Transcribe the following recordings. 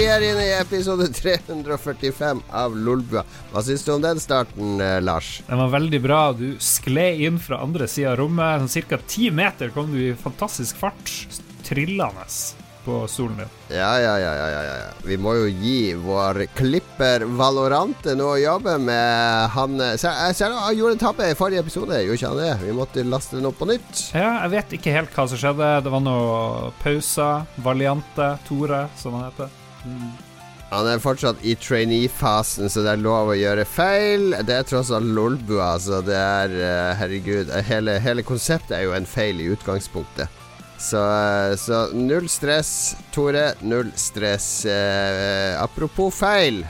Vi er inne i episode 345 av Lolbua. Hva syns du om den starten, eh, Lars? Den var veldig bra. Du skled inn fra andre sida av rommet. Sånn ca. ti meter kom du i fantastisk fart, trillende på stolen din. Ja, ja, ja, ja, ja, ja. Vi må jo gi vår klipper Valorante noe å jobbe med. Han ser, jeg ser han gjorde en tabbe i forrige episode, gjorde ikke han det? Vi måtte laste den opp på nytt. Ja, jeg vet ikke helt hva som skjedde. Det var noe pauser. Valiante. Tore, som han heter. Han er fortsatt i trainee-fasen, så det er lov å gjøre feil. Det er tross alt Lolbua, så det er eh, Herregud. Hele, hele konseptet er jo en feil i utgangspunktet. Så, eh, så null stress, Tore. Null stress. Eh, apropos feil.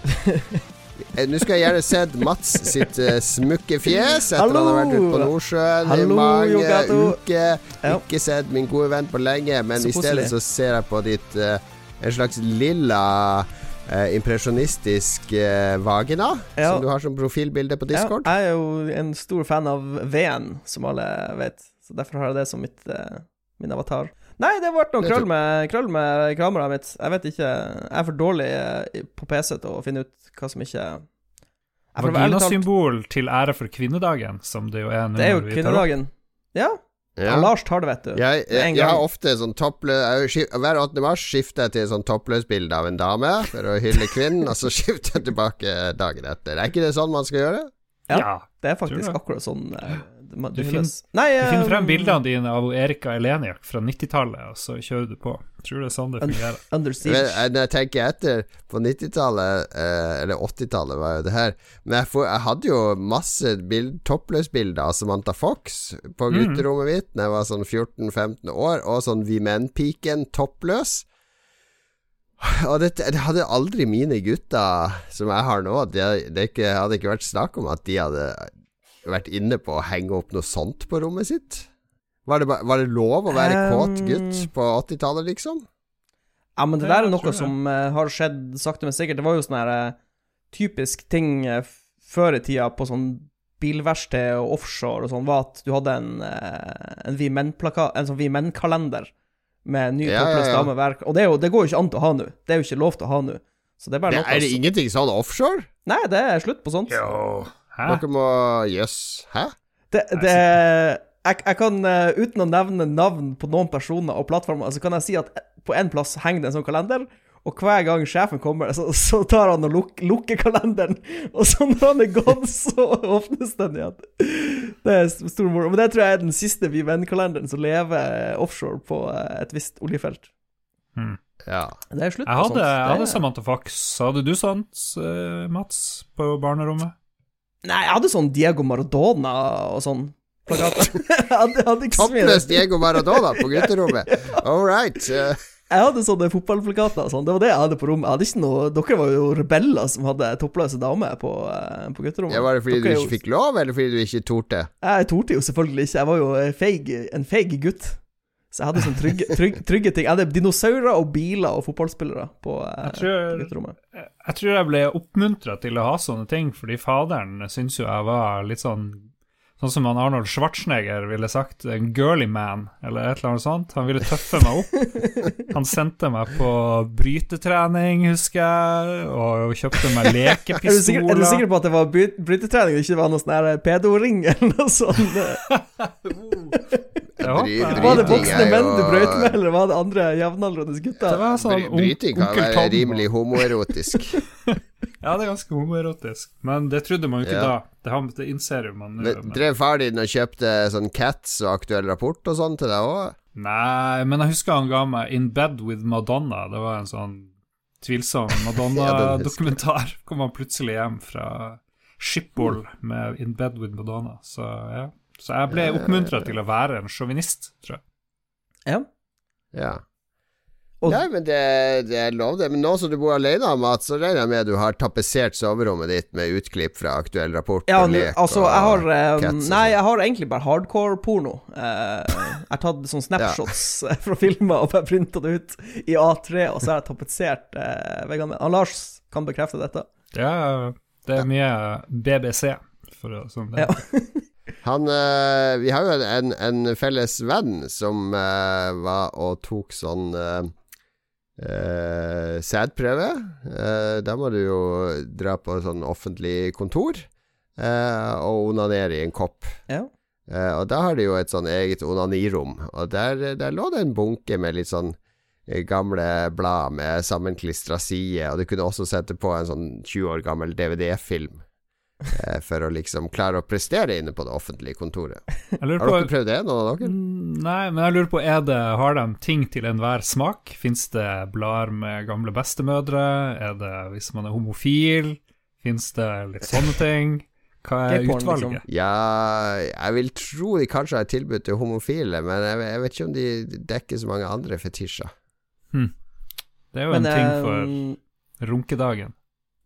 Eh, Nå skulle jeg gjerne sett Mats sitt uh, smukke fjes etter han har vært ute på Hallo. Nordsjøen i mange Jogato. uker. Ja. Ikke sett min gode venn på lenge, men Så i stedet så ser jeg på ditt uh, en slags lilla uh, impresjonistisk eh, vagina, Ja. som du har som profilbilde på Discord. Ja, jeg er jo en stor fan av V-en, som alle vet. Så derfor har jeg det som mitt, eh, min avatar. Nei, det ble noe krøll med, krøll med kameraet mitt. Jeg vet ikke Jeg er for dårlig eh, på PC til å finne ut hva som ikke Vaginasymbol til ære for kvinnedagen, som det jo er nå. Det er jo kvinnedagen. Ja. Ja. Lars tar det, vet du. Jeg, jeg, jeg har ofte sånn toppløs Hver 8. mars skifter jeg til sånn toppløsbilde av en dame for å hylle kvinnen, og så skifter jeg tilbake dagen etter. Er ikke det sånn man skal gjøre? Ja. Ja. Det er faktisk akkurat sånn må- Du finner. Nei, Du finner frem bildene dine av Erika Eleniak fra 90-tallet, og så kjører du på. Tror det er sånn det fungerer. Under Men, eh, Når jeg tenker etter, på 90-tallet, eh, eller 80-tallet var jo det her Men jeg, får, jeg hadde jo masse bild, toppløsbilder av Samantha Fox på gutterommet gutterommet mitt da jeg var sånn 14-15 år, og sånn Vi Menn-piken toppløs. Og det, det hadde aldri mine gutter som jeg har nå Det, det ikke, hadde ikke vært snakk om at de hadde vært inne på å henge opp noe sånt på rommet sitt. Var det, var det lov å være kåt gutt Um, på 80-tallet, liksom? Ja, men det der er noe som eh, har skjedd sakte, men sikkert. Det var jo sånn her eh, typisk ting eh, før i tida på sånn bilverksted og offshore og sånn, var at du hadde en, en Vi Menn-plakat, en sånn Vi Menn-kalender med ny Ja, ja, toppløs ja. dame hver Og det, er jo, det går jo ikke an til å ha nå. Det er jo ikke lov til å ha nå. Så det er bare Det, noe er det som- ingenting sånn offshore? Nei, det er slutt på sånt. Jo. Hæ? Dere må Jøss. Hæ? Det, det jeg, jeg kan, eh, uten å nevne navn på noen personer og plattformer, så kan jeg si at på en plass henger det en sånn kalender, og hver gang sjefen kommer, så, så tar han og luk, lukker kalenderen, og så når han er gått, så åpnes den igjen. Det er stor moro. Men det tror jeg er den siste Vi Venn-kalenderen som lever offshore på eh, et visst oljefelt. Hmm. Ja. Det er slutt Jeg på hadde, sånt. jeg hadde Samantha Fox. Hadde du sånt, eh, Mats, på barnerommet? Nei, jeg hadde sånn Diego Maradona og sånn. mye Toppløs Diego Maradona på gutterommet. All right. eh, Jeg hadde sånne fotballplakater og sånn. Det var det jeg hadde på rommet. Hadde noe Dere var jo rebeller som hadde toppløse damer på, eh, på gutterommet. ja, var det fordi Dere du ikke jo- fikk lov, eller fordi du ikke torde? Jeg torde jo selvfølgelig ikke. Jeg var jo feig, en feig gutt. Så jeg hadde sånn trygge, trygge, trygge ting. Jeg hadde dinosaurer og biler og fotballspillere på, eh, Jeg tror- på gutterommet. Jeg tror jeg ble oppmuntra til å ha sånne ting, fordi faderen syntes jo jeg var litt sånn Sånn som han Arnold Schwarzenegger ville sagt, en girly man, eller et eller annet sånt. Han ville tøffe meg opp. Han sendte meg på brytetrening, husker jeg, og kjøpte meg Er du, sikker, er du sikker på at det var bry- brytetrening og ikke var noe sånn pedoring eller noe sånt? Var det voksne menn du brøt med, eller var det andre jevnaldrende Det gutter? var sånn Bryting kan være rimelig homoerotisk. Ja, det er ganske homoerotisk, men det trodde man jo ikke Ja. da. Det, har- det innser jo man nå. Drev far din og kjøpte sånn Cats og Aktuell rapport og sånn til deg òg? Nei, men jeg husker han ga meg In Bed With Madonna. Det var en sånn tvilsom Ja, Madonna-dokumentar. Kom han plutselig hjem fra Schiphol Mm. med In Bed With Madonna. Så ja. Så jeg ble oppmuntra til å være en sjåvinist, tror jeg. Ja. Ja. Og- Nei, men det, det er lov, det. Men nå som du bor alene, Mats, så regner jeg med du har tapetsert soverommet ditt med utklipp fra Aktuell rapport Ja, og lek altså, og jeg har um, cats Nei, jeg har egentlig bare hardcore-porno. Uh, jeg har tatt sånne snapshots fra filmer og bare printa det ut i A3, og så har jeg tapetsert uh, veggene Lars kan bekrefte dette. Det er, det er mye BBC, for å sånn det. Ja. Han uh, Vi har jo en, en felles venn som uh, var og tok sånn eh, eh, sædprøve. Eh, da må du jo dra på sånn offentlig kontor eh, og onanere i en kopp. Ja. Eh, og da har de jo et sånn eget onanirom, og der, der lå det en bunke med litt sånn eh, gamle blad med sammenklistra sider, og du kunne også sette på en sånn 20 år gammel DVD-film. Eh, For å liksom klare å prestere inne på det offentlige kontoret. På, Har dere prøvd det, noen av dere? Mm, Nei, men jeg lurer på, er det, har de ting til enhver smak? Fins det blader med gamle bestemødre? Er det hvis man er homofil? Fins det litt sånne ting? Hva er Gay-porn, utvalget? liksom. Ja, jeg vil tro de kanskje har tilbud til homofile, men jeg, jeg vet ikke om de dekker så mange andre fetisjer. Det er jo Men en ting eh, for runkedagen.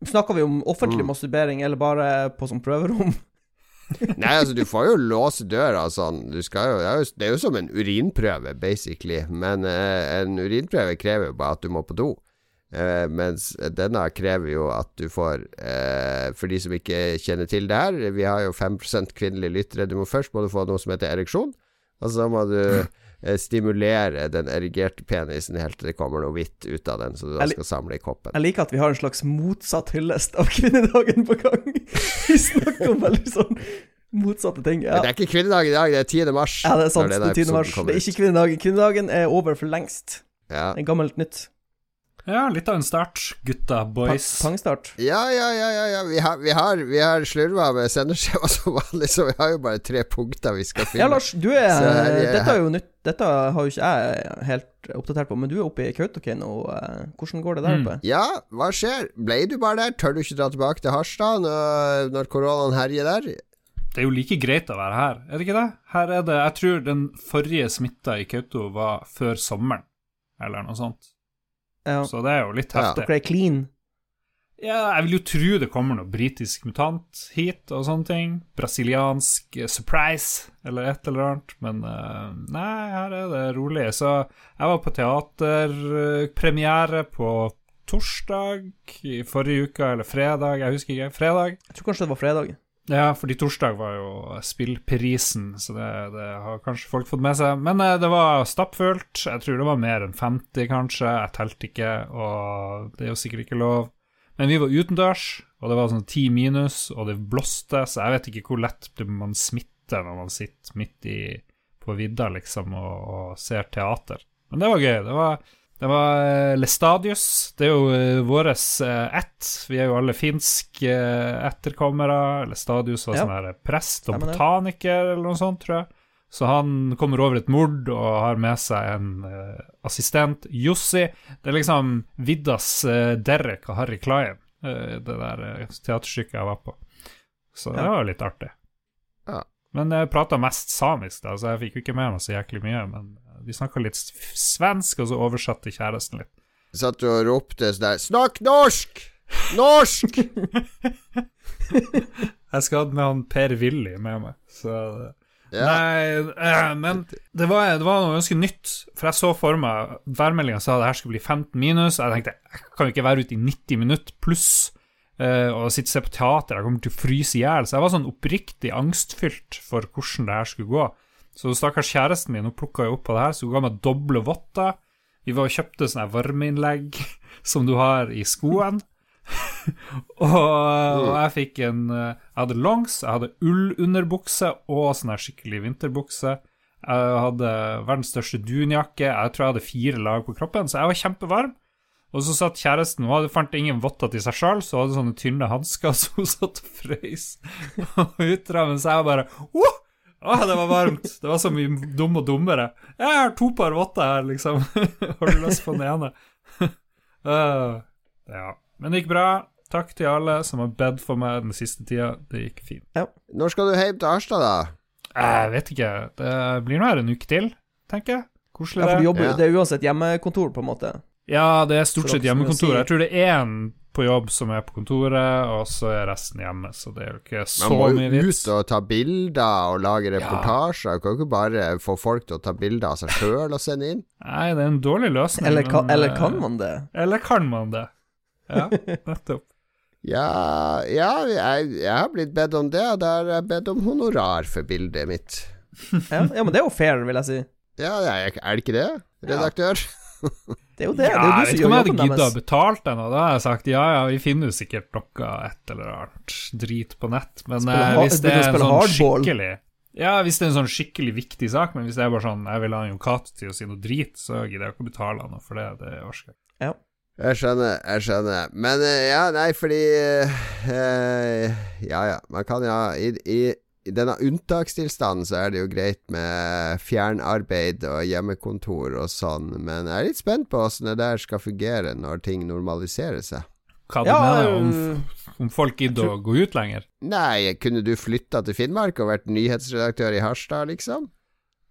Snakker vi om offentlig Mm. masturbering, eller bare på sånn prøverom? Nei, altså, du får jo låse døra sånn. Du skal jo, det, er jo, det er jo som en urinprøve, basically. Men eh, en urinprøve krever jo bare at du må på do. Eh, mens denne krever jo at du får eh, For de som ikke kjenner til det her, vi har jo 5% kvinnelige lyttere. Du må først må du få noe som heter ereksjon, og så må du stimulere den erigerte penisen helt til det kommer noe hvitt ut av den, så du da skal samle i koppen. Jeg liker at vi har en slags motsatt hyllest av kvinnedagen på gang. Vi snakker om veldig sånn motsatte ting. Men det er ikke kvinnedag i dag, det er 10. mars. ja det er sant. Det er 10. mars. Det er ikke kvinnedagen. Kvinnedagen er over for lengst. Ja. Det er gammelt nytt. Ja, litt av en start, gutta Pa- boys. Pangstart. Ja, ja, ja, ja, ja. Vi har, vi har, vi har slurva med sendeskjema som vanlig, så vi har jo bare tre punkter vi skal finne. Ja, Lars, du er Så her er- Dette er jo nytt. Dette har jo ikke jeg helt oppdatert på, men du er oppe i Kautokeino. eh, Hvordan går det der Mm. Ja, hva skjer? Ble du bare der? Tør du ikke dra tilbake til Harstad når, når koronaen herjer der? Det er jo like greit å være her, er det ikke det? Her er det Jeg tror den forrige smitta i Kautokeino var før sommeren, eller noe sånt. Ja. Så det er jo litt heftig. Dere er clean. Ja, jeg vil jo tro det kommer noe britisk mutant hit og sånne ting. Brasiliansk eh, surprise eller et eller annet. Men eh, nei, her er det rolig. Så jeg var på teaterpremiere på torsdag i forrige uke, eller fredag, jeg husker ikke. Fredag. Jeg tror kanskje det var fredag. Ja, fordi torsdag var jo spillprisen, så det, det har kanskje folk fått med seg. Men eh, det var stappfullt. Jeg tror det var mer enn 50, kanskje. Jeg telte ikke, og det er jo sikkert ikke lov. Men vi var utendørs, og det var sånn ti minus, og det blåste, så jeg vet ikke hvor lett man smitter når man sitter midt i, på vidda, liksom, og, og ser teater. Men det var gøy. Det var, det var eh, Lestadius. Det er jo vår våres eh, ett. Vi er jo alle finske eh, etterkommere. Lestadius var Ja. sånn prest og botaniker, eller noe sånt, tror jeg. Så han kommer over et mord og har med seg en eh, assistent, Jussi. Det er liksom Viddas Derek og Harry Klein, eh, det der eh, teaterstykket jeg var på. Så det var litt artig. Ja. Men jeg prata mest samisk, da, så jeg fikk jo ikke med meg så jæklig mye. Men de snakka litt svensk, og så oversatte kjæresten litt. Satt du og ropte sånn der Snakk norsk! Norsk! Jeg skal ha med han Per-Willy med meg, så Ja. Nei, eh, men det var, det var noe ganske nytt. For jeg så for meg Værmeldinga sa det her skulle bli 15 minus. Jeg tenkte jeg kan jo ikke være ute i 90 minutter pluss eh, og sitte og se på teater. Jeg kommer til å fryse i hjel. Så jeg var sånn oppriktig angstfylt for hvordan det her skulle gå. Så stakkars kjæresten min hun plukka jo opp på det her, så hun ga meg doble votter. Vi var og kjøpte sånne varmeinnlegg som du har i skoene. og, og jeg fikk en Jeg hadde longs, jeg hadde ullunderbukse og sånn her skikkelig vinterbukse. Jeg hadde verdens største dunjakke. Jeg tror jeg hadde fire lag på kroppen, så jeg var kjempevarm. Og så satt kjæresten Hun fant ingen votter til seg sjøl, så hun hadde sånne tynne hansker, så hun satt og frøys utra, mens jeg bare «Åh! Å, det var varmt. Det var så mye dum og dummere. Jeg har to par votter her, liksom. har du lyst på den ene? uh, ja. Men det gikk bra. Takk til alle som har bedt for meg den siste tida. Det gikk fint. Når skal du hjem til Harstad, da? Jeg vet ikke. Det blir nå her en uke til, tenker jeg. Koselig, Ja, for du det. jobber, Ja. Det er uansett hjemmekontor, på en måte. Ja, det er stort sett hjemmekontor. Jeg tror det er én på jobb som er på kontoret, og så er resten hjemme, så det er jo ikke så mye Man må jo ut og ta bilder og lage reportasjer. Du kan jo ikke bare få folk til å ta bilder av seg sjøl og sende inn. Nei, det er en dårlig løsning. Eller, kan, men, eller eh, kan man det? Eller kan man det? Ja, nettopp. Ja, ja jeg, jeg har blitt bedt om det, da har jeg bedt om honorar for bildet mitt. Ja, ja, men det er jo fair, vil jeg si. Ja, er det ikke det, redaktør? Det er jo det. Ja, det er jo jeg du vet som ikke om gjør jeg hadde jobben gidda å betale betalt den, og da har jeg sagt ja, ja, vi finner jo sikkert noe et eller annet drit på nett, men eh, hvis det er en sånn hardball. skikkelig Ja, hvis det er en sånn skikkelig viktig sak, men hvis det er bare sånn jeg vil ha en Jon Cato til å si noe drit, så gidder jeg ikke å betale noe for det. Det orker jeg ikke. Jeg skjønner, jeg skjønner. Men eh, ja, nei, fordi eh, Ja, ja. Man kan ja I, i, i denne unntakstilstanden så er det jo greit med fjernarbeid og hjemmekontor og sånn, men jeg er litt spent på åssen det der skal fungere når ting normaliserer seg. Hva du Ja, mener om, øh, om folk gidder å gå ut lenger? Nei, kunne du flytta til Finnmark og vært nyhetsredaktør i Harstad, liksom?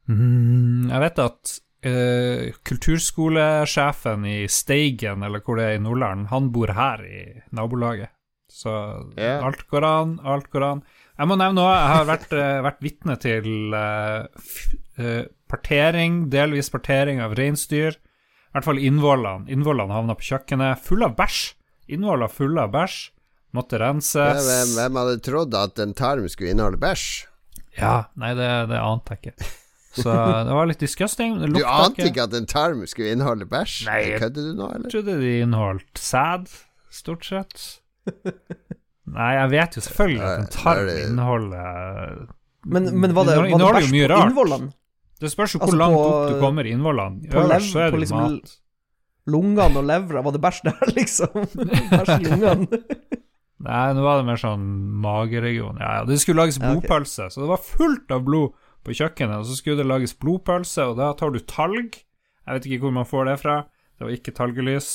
Mm, jeg vet at Uh, kulturskolesjefen i Steigen, eller hvor det er i Nordland, han bor her i nabolaget. Så yeah. alt går an, alt går an. Jeg må nevne noe. Jeg har vært, eh, vært vitne til uh, partering, delvis partering av reinsdyr. I hvert fall innvollene. Innvollene havna på kjøkkenet, fulle av bæsj. Innvoller fulle av bæsj. Måtte renses. Hvem, hvem hadde trodd at en tarm skulle inneholde bæsj? Ja, nei, det, det ante jeg ikke. Så det var litt disgusting. Det Du ante ikke at en tarm skulle inneholde bæsj? Nei, Kødder du nå, eller? Jeg trodde de inneholdt sæd, stort sett. Nei, jeg vet jo selvfølgelig at en er det- inneholder Men, men var det, var det bæsj på innvollene? Det spørs jo Altså hvor langt på- opp du kommer i innvollene. på Øverst så er på det liksom mat. Lungene og levra, var det bæsj der, liksom? Bæsj i lungene. Nei, nå var det mer sånn mageregion. Ja, ja, det skulle lages Ja, okay. blodpølse, så det var fullt av blod på kjøkkenet. Og så skulle det lages blodpølse, og da tar du talg. Jeg vet ikke hvor man får det fra. Det var ikke talgelys.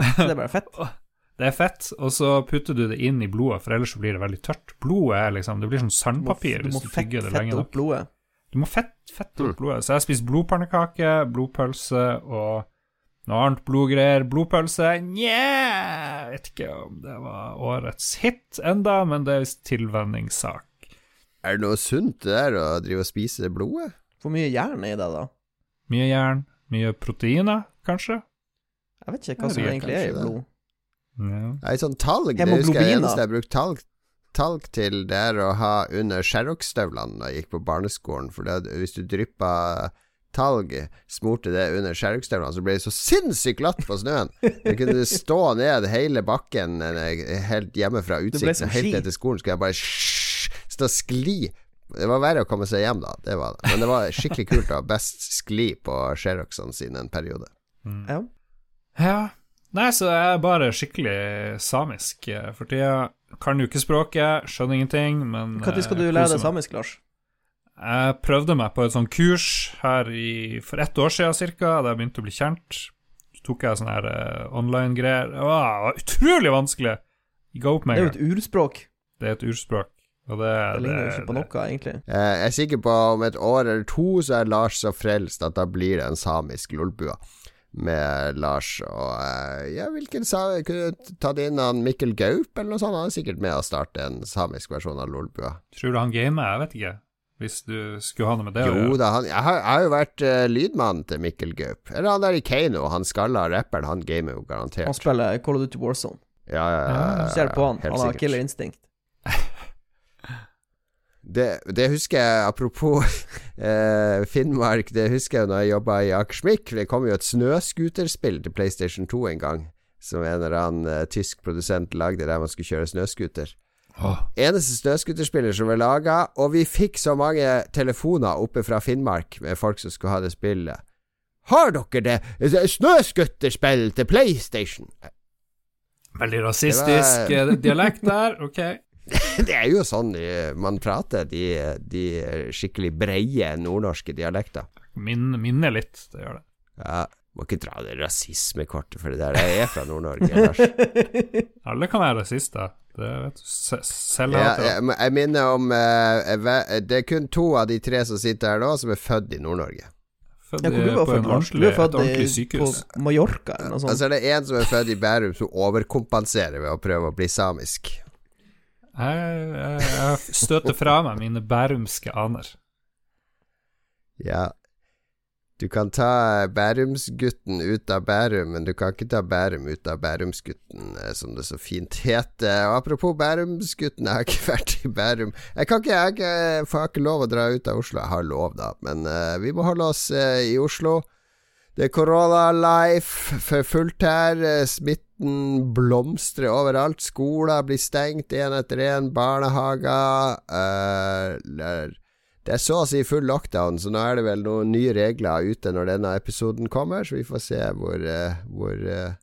Så Det er bare fett. Det er fett, og så putter du det inn i blodet, for ellers så blir det veldig tørt. Blodet er liksom Det blir sånn Du må, du må hvis du fett, tygger det lenge nok. blodet. Du må fett, fette opp blodet. Så jeg spist blodpannekake, blodpølse og noe annet blodgreier. Blodpølse Nja Vet ikke om det var årets hit enda, men det er visst tilvenningssak. Er det noe sunt det der å drive og spise blodet? Hvor mye jern er i det, da? Mye jern, mye proteiner, kanskje? Jeg vet ikke hva som egentlig er i blod. Ja. Nei, sånn talg Det husker jeg eneste da. jeg brukte talg, talg til, det er å ha under Sherrock-støvlene da jeg gikk på barneskolen. For det, hvis du dryppa talg, smurte det under Sherrock-støvlene, så ble det så sinnssykt glatt på snøen. Du kunne stå ned hele bakken eh, helt hjemme fra utsikten. Helt ned til skolen skulle jeg bare stå og skli. Det var verre å komme seg hjem da, det var det. Men det var skikkelig kult å ha best skli på Sherrocksene sine en periode. Ja. Ja. Nei, så jeg er bare skikkelig samisk eh, for tida. Kan jo ikke språket, skjønner ingenting, men Når skal du eh, lære deg samisk, Lars? Jeg prøvde meg på et sånt kurs her i, for ett år siden cirka, da jeg begynte å bli kjent. Så tok jeg sånne her eh, online-greier. Det var, utrolig vanskelig! Ga opp Det er jo et urspråk. Det er et urspråk. Og det, Det ligner jo ikke på noe, egentlig. Eh, Jeg er sikker på om et år eller to så er Lars så frelst at da blir det en samisk lolbua med Lars og eh, Ja, hvilken sa Kunne du tatt inn han Mikkel Gaup eller noe sånt? Han er sikkert med å starte en samisk versjon av lolbua. Tror du han gamer? Jeg vet ikke. Hvis du skulle ha noe med det å Jo da, han Jeg har, jeg har jo vært uh, lydmannen til Mikkel Gaup. Eller han der i Keiino, han skalla rapperen, han gamer jo garantert. Han spiller Call of Duty Warzone. Ja, ja, ja, Ja, ja, Du ser på han. Han har killer instinct. Det, det husker jeg, apropos eh, Finnmark, det husker jeg da jeg jobba i Akersmik. Det kom jo et snøscooterspill til PlayStation 2 en gang, som en eller annen eh, tysk produsent lagde der man skulle kjøre snøscooter. Oh. Eneste snøscooterspiller som var laga, og vi fikk så mange telefoner oppe fra Finnmark med folk som skulle ha det spillet. Har dere det? Snøscooterspill til PlayStation? veldig rasistisk Det eh, dialekt der, ok. Det er jo sånn eh, man prater, de, de skikkelig breie nordnorske dialekter. Min, minner litt, det gjør det. Ja, må ikke dra det rasismekortet for det der. Jeg er fra Nord-Norge, Lars. Alle kan være rasister. Det vet du. selv. Ja, jeg, jeg minner om eh, Det er kun to av de tre som sitter her nå, som er født i Nord-Norge. Født Ja, hvor du var født, Lars? Du ordentlig, er født ordentlig sykehus. på Mallorca eller noe sånt. Altså det er en som er født i Bærum, som overkompenserer ved å prøve å bli samisk. Jeg, jeg, jeg støter fra meg mine bærumske aner. Ja. Du kan ta Bærumsgutten ut av Bærum, men du kan ikke ta Bærum ut av Bærumsgutten, eh, som det så fint heter. Og apropos Bærumsgutten, jeg har ikke vært i Bærum. Jeg kan ikke, jeg, jeg får ikke lov å dra ut av Oslo. Jeg har lov, da, men uh, vi må holde oss uh, i Oslo. Det er korona-life for fullt her. Eh, Smitten blomstrer overalt. Skoler blir stengt én etter én. Barnehager uh, Det er så å si full lockdown, så nå er det vel noen nye regler ute når denne episoden kommer, så vi får se hvor, uh, hvor uh,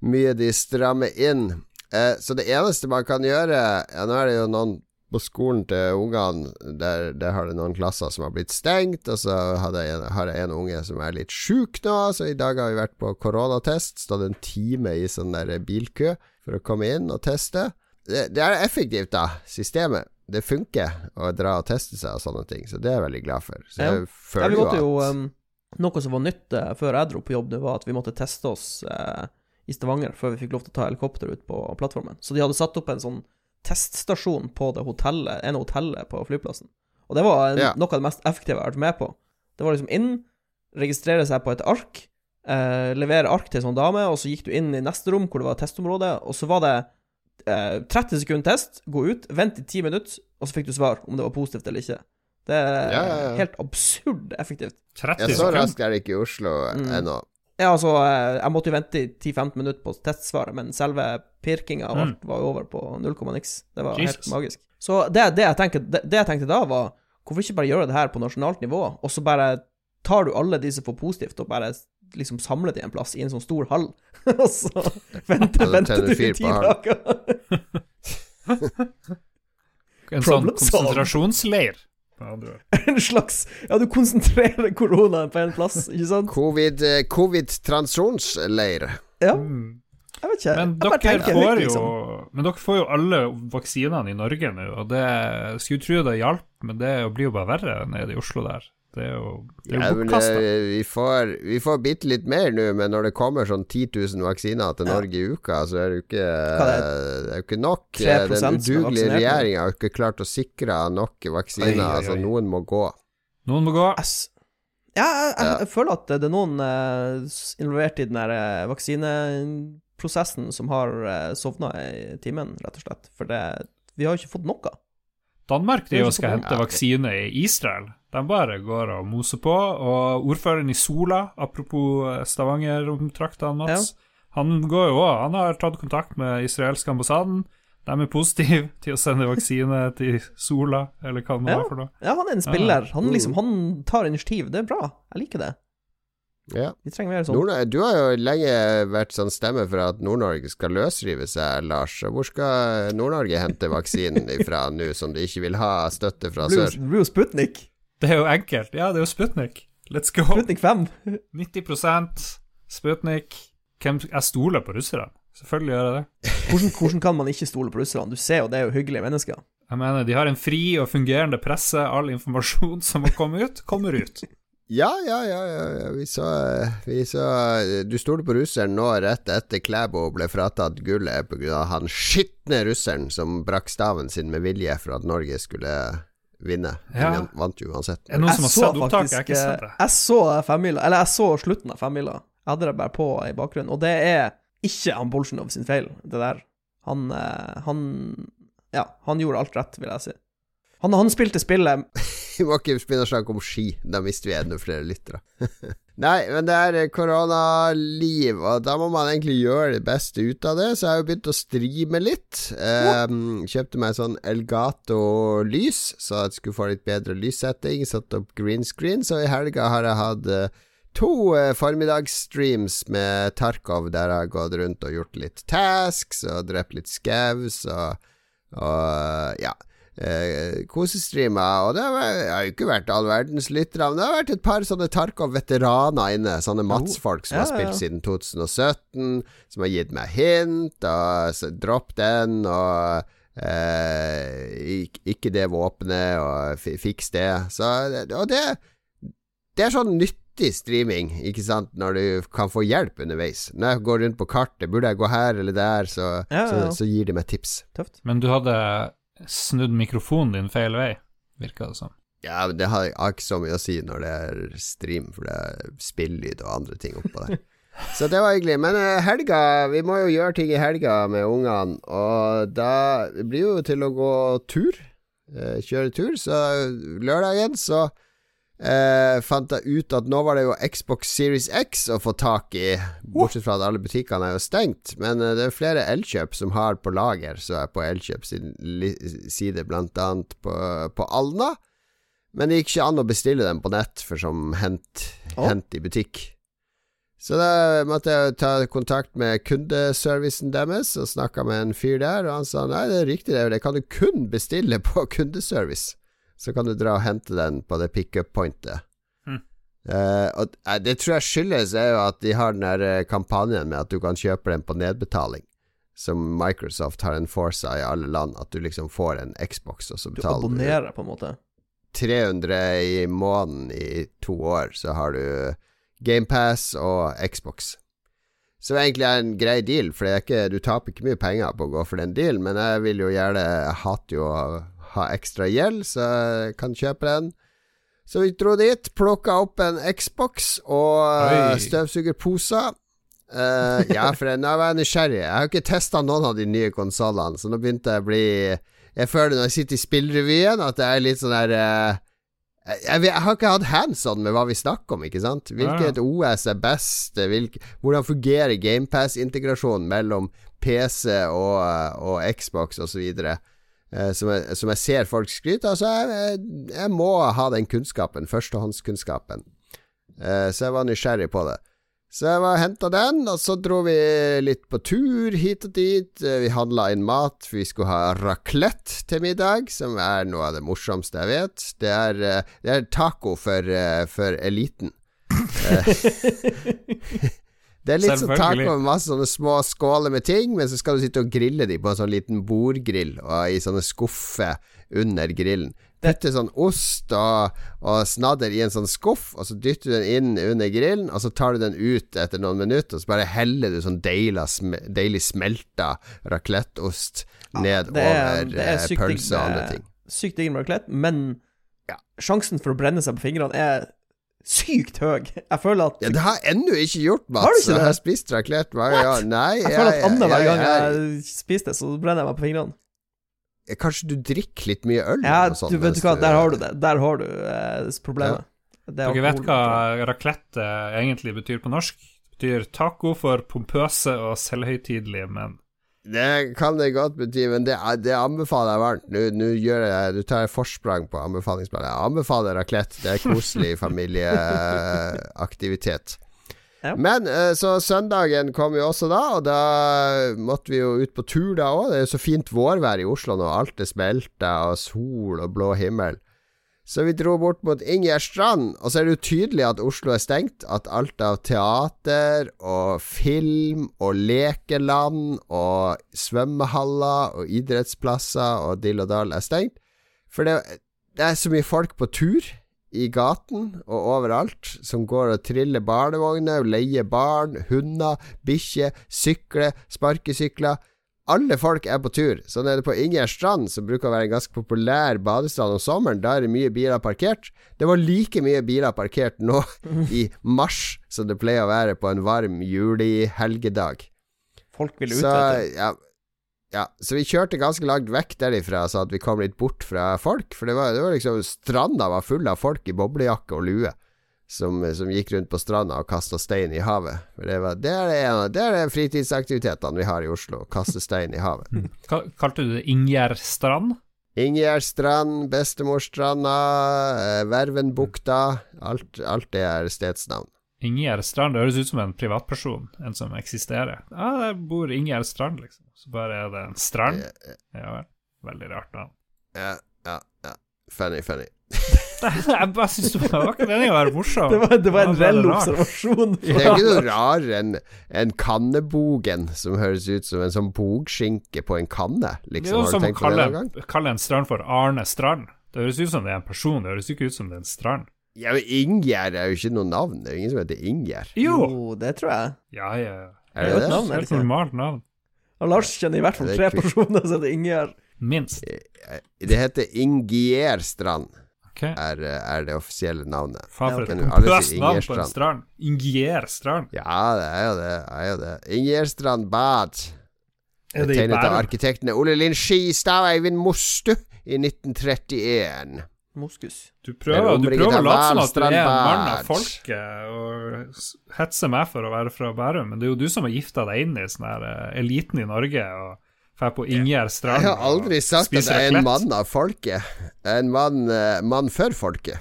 mye de strammer inn. Så det eneste man kan gjøre ja, Nå er det jo noen på skolen til ungene der, der har det noen klasser som har blitt stengt, og så har jeg en, har jeg en unge som er litt sjuk nå, så i dag har vi vært på koronatest. Stått en time i sånn der bilkø for å komme inn og teste. Det, det er effektivt, da, systemet. Det funker å dra og teste seg og sånne ting, så det er jeg veldig glad for. Så jeg Ja, føler vi måtte jo jo um, Noe som var nytt eh, før jeg dro på jobb, det var at vi måtte teste oss eh, i Stavanger før vi fikk lov til å ta helikopter ut på plattformen. Så de hadde satt opp en sånn teststasjon på det hotellet, en hotellet på flyplassen. Og det var en, yeah. noe av det mest effektive jeg har vært med på. Det var liksom inn, registrere seg på et ark, eh, levere ark til en sånn dame, og så gikk du inn i neste rom hvor det var testområde, og så var det eh, 30 sekunder test, gå ut, vent i 10 minutter, og så fikk du svar om det var positivt eller ikke. Det er yeah. helt absurd effektivt. 30 ja, Så sekunder. raskt er det ikke i Oslo Mm. ennå. Ja, altså, eh, jeg måtte jo vente i 10-15 minutter på testsvaret, men selve pirkinga av alt var over på 0, niks. Det var helt magisk. Så det, det, jeg tenker, det, det jeg tenkte da, var hvorfor ikke bare gjøre det her på nasjonalt nivå, og så bare tar du alle de som får positivt, og bare liksom samler de en plass i en sånn stor hall, og så venter, venter du i ti dager. En sånn konsentrasjonsleir. En slags Ja, du konsentrerer koronaen på en plass, ikke sant? Covid, eh, covid-transjonsleir. Ja, Mm. jeg vet ikke. Men Jeg bare dere, tenker får jo, liksom. men dere får jo alle vaksinene i Norge nå, og det skulle tro det hjalp, men det blir jo bare verre nede i Oslo der. Det er jo, det er Ja, men, eh, vi får, vi får bitte litt mer nå, men når det kommer sånn 10 000 vaksiner til Ja. Norge i uka, så er det jo ikke, det det er jo ikke nok. Den som er udugelige regjeringa har jo ikke klart å sikre nok vaksiner. Oi, oi, oi. så noen må gå. Noen må gå. Jeg Ja, jeg, jeg, jeg føler at det er noen eh, involvert i den der eh, vaksineprosessen som har uh, sovna i timen, rett og slett. For det, vi har jo ikke fått noe. Danmark de Det er jo skal hente vaksine i Israel. De bare går og moser på. Og ordføreren i Sola, apropos eh, Stavanger-traktene, Mats, han går jo òg. Han har tatt kontakt med israelske ambassaden. De er positive til å sende vaksine til Sola, eller hva det Ja. være for noe. Ja, han er en spiller. Han, Mm. liksom, han tar initiativ. Det er bra. Jeg liker det. Ja. Vi trenger mer sånn. Nord du har jo lenge vært sånn stemme for at Nord-Norge skal løsrive seg, Lars. Hvor skal Nord-Norge hente vaksinen ifra nå, som de ikke vil ha støtte fra Blue, sør? Blue Sputnik. Det er jo enkelt. Ja, det er jo Sputnik. Let's go. Sputnik 5. 90% Sputnik. Hvem, jeg stoler på russerne. Selvfølgelig gjør jeg det. Hvordan, hvordan kan man ikke stole på russerne? Du ser jo, det er jo hyggelige mennesker. Jeg mener, de har en fri og fungerende presse. All informasjon som må komme ut, kommer ut. Ja, ja, ja, ja, ja. Vi så, vi så Du stoler på russeren nå rett etter Klæbo ble fratatt gullet pga. han skitne russeren som brakk staven sin med vilje for at Norge skulle vinne. Ja. Han vant jo uansett. Er det noen som har sett opptaket? Jeg har ikke sett det. eh, Jeg så femmila, eller jeg så slutten av femmila. Jeg hadde det bare på i bakgrunnen. Og det er ikke han Bolsjunov sin feil, det der. Han eh, Han Ja, han gjorde alt rett, vil jeg si. Han, han spilte spillet Vi må ikke begynne å snakke om ski, da mister vi enda flere lyttere. Nei, men det er koronaliv, og da må man egentlig gjøre det beste ut av det. Så jeg har jo begynt å streame litt. Um, kjøpte meg sånn Elgato-lys, så jeg skulle få litt bedre lyssetting. Satt opp green screen, så i helga har jeg hatt uh, to uh, formiddagsstreams med Tarkov, der jeg har gått rundt og gjort litt tasks og drept litt skaus og, og ja eh, kosestreamer, og det har, jo ikke vært all verdens lyttere, men det har vært et par sånne Tarkov-veteraner inne, sånne Mats-folk som Ja, har ja, spilt ja. siden 2017, som har gitt meg hint, og så, dropp den, og eh, ikke det våpenet, og fi- fiks det. Så, og det, det er sånn nyttig streaming, ikke sant, når du kan få hjelp underveis. Når jeg går rundt på kartet, burde jeg gå her eller der, så, Ja, ja, ja. så, så gir de meg tips. Tøft. Men du hadde snudd mikrofonen din feil vei, virka det som. Ja, men det har har ikke så mye å si når det er stream, for det er spillyd og andre ting oppå der. Så det var hyggelig. Men eh, helga Vi må jo gjøre ting i helga med ungene, og da det blir jo til å gå tur. eh, Kjøre tur. Så lørdagen så eh, fant jeg ut at nå var det jo Xbox Series X å få tak i, bortsett fra at alle butikkene er jo stengt. Men eh, det er flere Elkjøp som har på lager, så er på Elkjøp sin side, blant annet på, på Alna. Men det gikk ikke an å bestille dem på nett for som hent, oh. hent i butikk. Så da måtte jeg ta kontakt med kundeservicen deres og snakka med en fyr der, og han sa nei, det er riktig, det, det kan du kun bestille på kundeservice. Så kan du dra og hente den på det pickup-pointet. Mm. Uh, og eh, Det tror jeg skyldes er jo at de har den der eh, kampanjen med at du kan kjøpe den på nedbetaling. Som Microsoft har en forsa i alle land, at du liksom får en Xbox, og så betaler du abonnerer, på en måte. 300 i måneden i to år, så har du GamePass og Xbox. Så egentlig er en grei deal, for det er ikke, du taper ikke mye penger på å gå for den dealen, men jeg vil jo gjerne Jeg hater jo ha ekstra gjeld, så jeg kan kjøpe den. Så vi dro dit, plukka opp en Xbox og uh, støvsugerposer. Eh, ja, for nå var jeg nysgjerrig. Jeg har ikke testa noen av de nye konsollene, så nå begynte jeg å bli Jeg føler når jeg sitter i spillrevyen, at det er litt sånn der uh, jeg, jeg, jeg har ikke hatt hands on med hva vi snakker om, ikke sant? Hvilket OS er best? Hvilke, hvordan fungerer GamePass-integrasjonen mellom PC og, og Xbox osv.? Uh, som, jeg- som jeg ser folk skryte av. Så jeg, jeg må ha den kunnskapen, førstehåndskunnskapen. Eh, så jeg var nysgjerrig på det. Så jeg var henta den, og så dro vi litt på tur hit og dit. Eh, Vi handla inn mat, for vi skulle ha raclette til middag, som er noe av det morsomste jeg vet. Det er, eh, det er taco for, eh, for eliten. Det er litt sånn tak taco med masse sånne små skåler med ting, men så skal du sitte og grille de på en sånn liten bordgrill og i sånne skuffer under grillen. Putte sånn ost og, og snadder i en sånn skuff, og så dytter du den inn under grillen, og så tar du den ut etter noen minutter, og så bare heller du sånn deilig, sm deilig smelta racletteost ned det er- over det er eh, pølse og andre ting. Sykt digg med raclette, men Ja. sjansen for å brenne seg på fingrene er sykt høy. Jeg føler at Ja, det har jeg ennå ikke gjort, Mats. Har du ikke Jeg har spist raclette hver gang. Nei, Jeg føler at annenhver jeg- gang jeg- jeg spiser så brenner jeg meg på fingrene. Kanskje du drikker litt mye øl? Ja, og sånn, du vet du hva, der har du det. Der har du eh, problemet. Det er Dere vet hva raclette egentlig betyr på norsk? Det betyr taco for pompøse og selvhøytidelige menn. Det kan det godt bety, men det, det anbefaler jeg varmt. Nå, nå gjør jeg, du tar jeg forsprang på anbefalingsplanen. Jeg anbefaler raclette. Det er koselig familieaktivitet. Ja. Men eh, så søndagen kom jo også da, og da måtte vi jo ut på tur da òg. Det er jo så fint vårvær i Oslo nå. Alt er smelta, og sol og blå himmel. Så vi dro bort mot Ingjerdstrand, og så er det jo tydelig at Oslo er stengt. At alt av teater og film og lekeland og svømmehaller og idrettsplasser og dill og dal er stengt. For det, det er så mye folk på tur i gaten og overalt som går og triller barnevogner, leier barn, hunder, bikkjer, sykler, sparkesykler. Alle folk er på tur. Så nede på Ingjerd strand, som bruker å være en ganske populær badestrand om sommeren, da er det mye biler parkert. Det var like mye biler parkert nå i mars som det pleier å være på en varm julihelgedag. Folk vil ut, Så, ja, ja, så vi kjørte ganske langt vekk derifra, så at vi kom litt bort fra folk. For det var, det var liksom Stranda var full av folk i boblejakke og lue. Som, som gikk rundt på stranda og kasta stein i havet. Det, var, det, er det, en, av- det er de fritidsaktivitetene vi har i Oslo. Kaste stein i havet. Mm. Kalte du det Ingjerdstrand? Ingjerdstrand, Bestemorstranda, eh, Vervenbukta. Alt, alt det er stedsnavn. Ingjerd strand det høres ut som en privatperson, en som eksisterer. Ja, der bor Ingjerd strand, liksom. Så bare er det en strand. Ja vel. Veldig rart navn. Ja, ja, ja. Funny, funny. Jeg bare syns det var ikke meningen å være morsom. Det var, det var en Ja, reell observasjon. Det er ikke noe rarere enn en kannebogen, som høres ut som en sånn bogskinke på en kanne. Det er Liksom. jo som å kalle, kalle en strand for Arne Strand. Det høres ut som det er en person, det høres ikke ut som det er en strand. Ja, men Ingjerd er jo ikke noe navn. Det er jo ingen som heter Ingjerd. Jo! Jo, det tror jeg. Ja, ja. ja. Er Det er det jo et det? navn, er det Helt normalt navn. Og Lars kjenner i hvert fall er tre personer som heter Ingjerd. Minst. Det heter Ingierstrand. Ok. er, er det offisielle navnet. Faen, for et pompøst navn på en strand. Ingierstrand. Ja, det er jo det. Er jo det. Ingjerdstrand bad. Er det Tegnet av arkitektene Ole Linn Skistad og Eivind Mostu i 1931. Moskus. Du prøver, du prøver å late som at du er en mann av folket og hetser meg for å være fra Bærum, men det er jo du som har gifta deg inn i sånn her eh, eliten i Norge og drar på Ingjerd strand Jeg har aldri sagt at jeg er en mann av folket. Jeg er en mann, eh, mann for folket.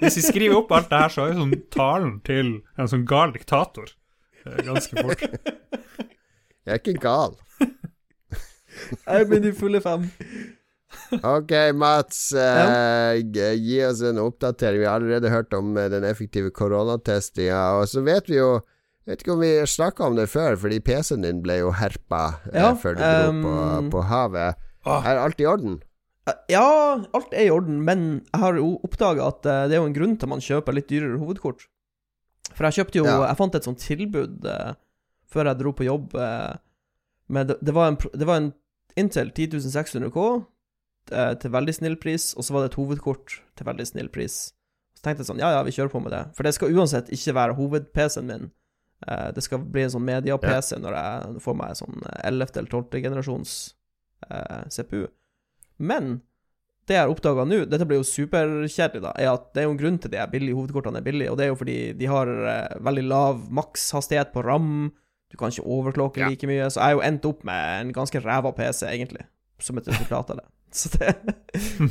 Hvis vi skriver opp alt det her, så er jo sånn talen til en sånn gal diktator ganske fort. Jeg er ikke gal. Jeg er blir de fulle fem. Ok, Mats. eh, gi oss en oppdatering. Vi har allerede hørt om eh, den effektive koronatestinga. Og så vet vi jo Vet ikke om vi snakka om det før, fordi PC-en din ble jo herpa eh, før du dro på, ehm, på havet. Ah. Er alt i orden? Eh, Ja, alt er i orden, men jeg har jo oppdaga at eh, det er jo en grunn til at man kjøper litt dyrere hovedkort. For jeg kjøpte jo Ja. Jeg fant et sånt tilbud eh, før jeg dro på jobb. eh, med, det, det, var en, det var en Intel 10600 K eh, til veldig snill pris, og så var det et hovedkort til veldig snill pris. Så tenkte jeg sånn, ja ja, vi kjører på med det. For det skal uansett ikke være hoved-PC-en min. Eh, det skal bli en sånn media-PC når jeg får meg sånn 11. eller 12. generasjons eh, CPU. Men det jeg har oppdaga nå, dette blir jo superkjedelig, da, er at det er jo en grunn til de er billige hovedkortene er billige, og det er jo fordi de har eh, veldig lav makshastighet på RAM, du kan ikke overklokke Ja. like mye, så jeg har jo endt opp med en ganske ræva PC, egentlig, som et resultat av det. Så det,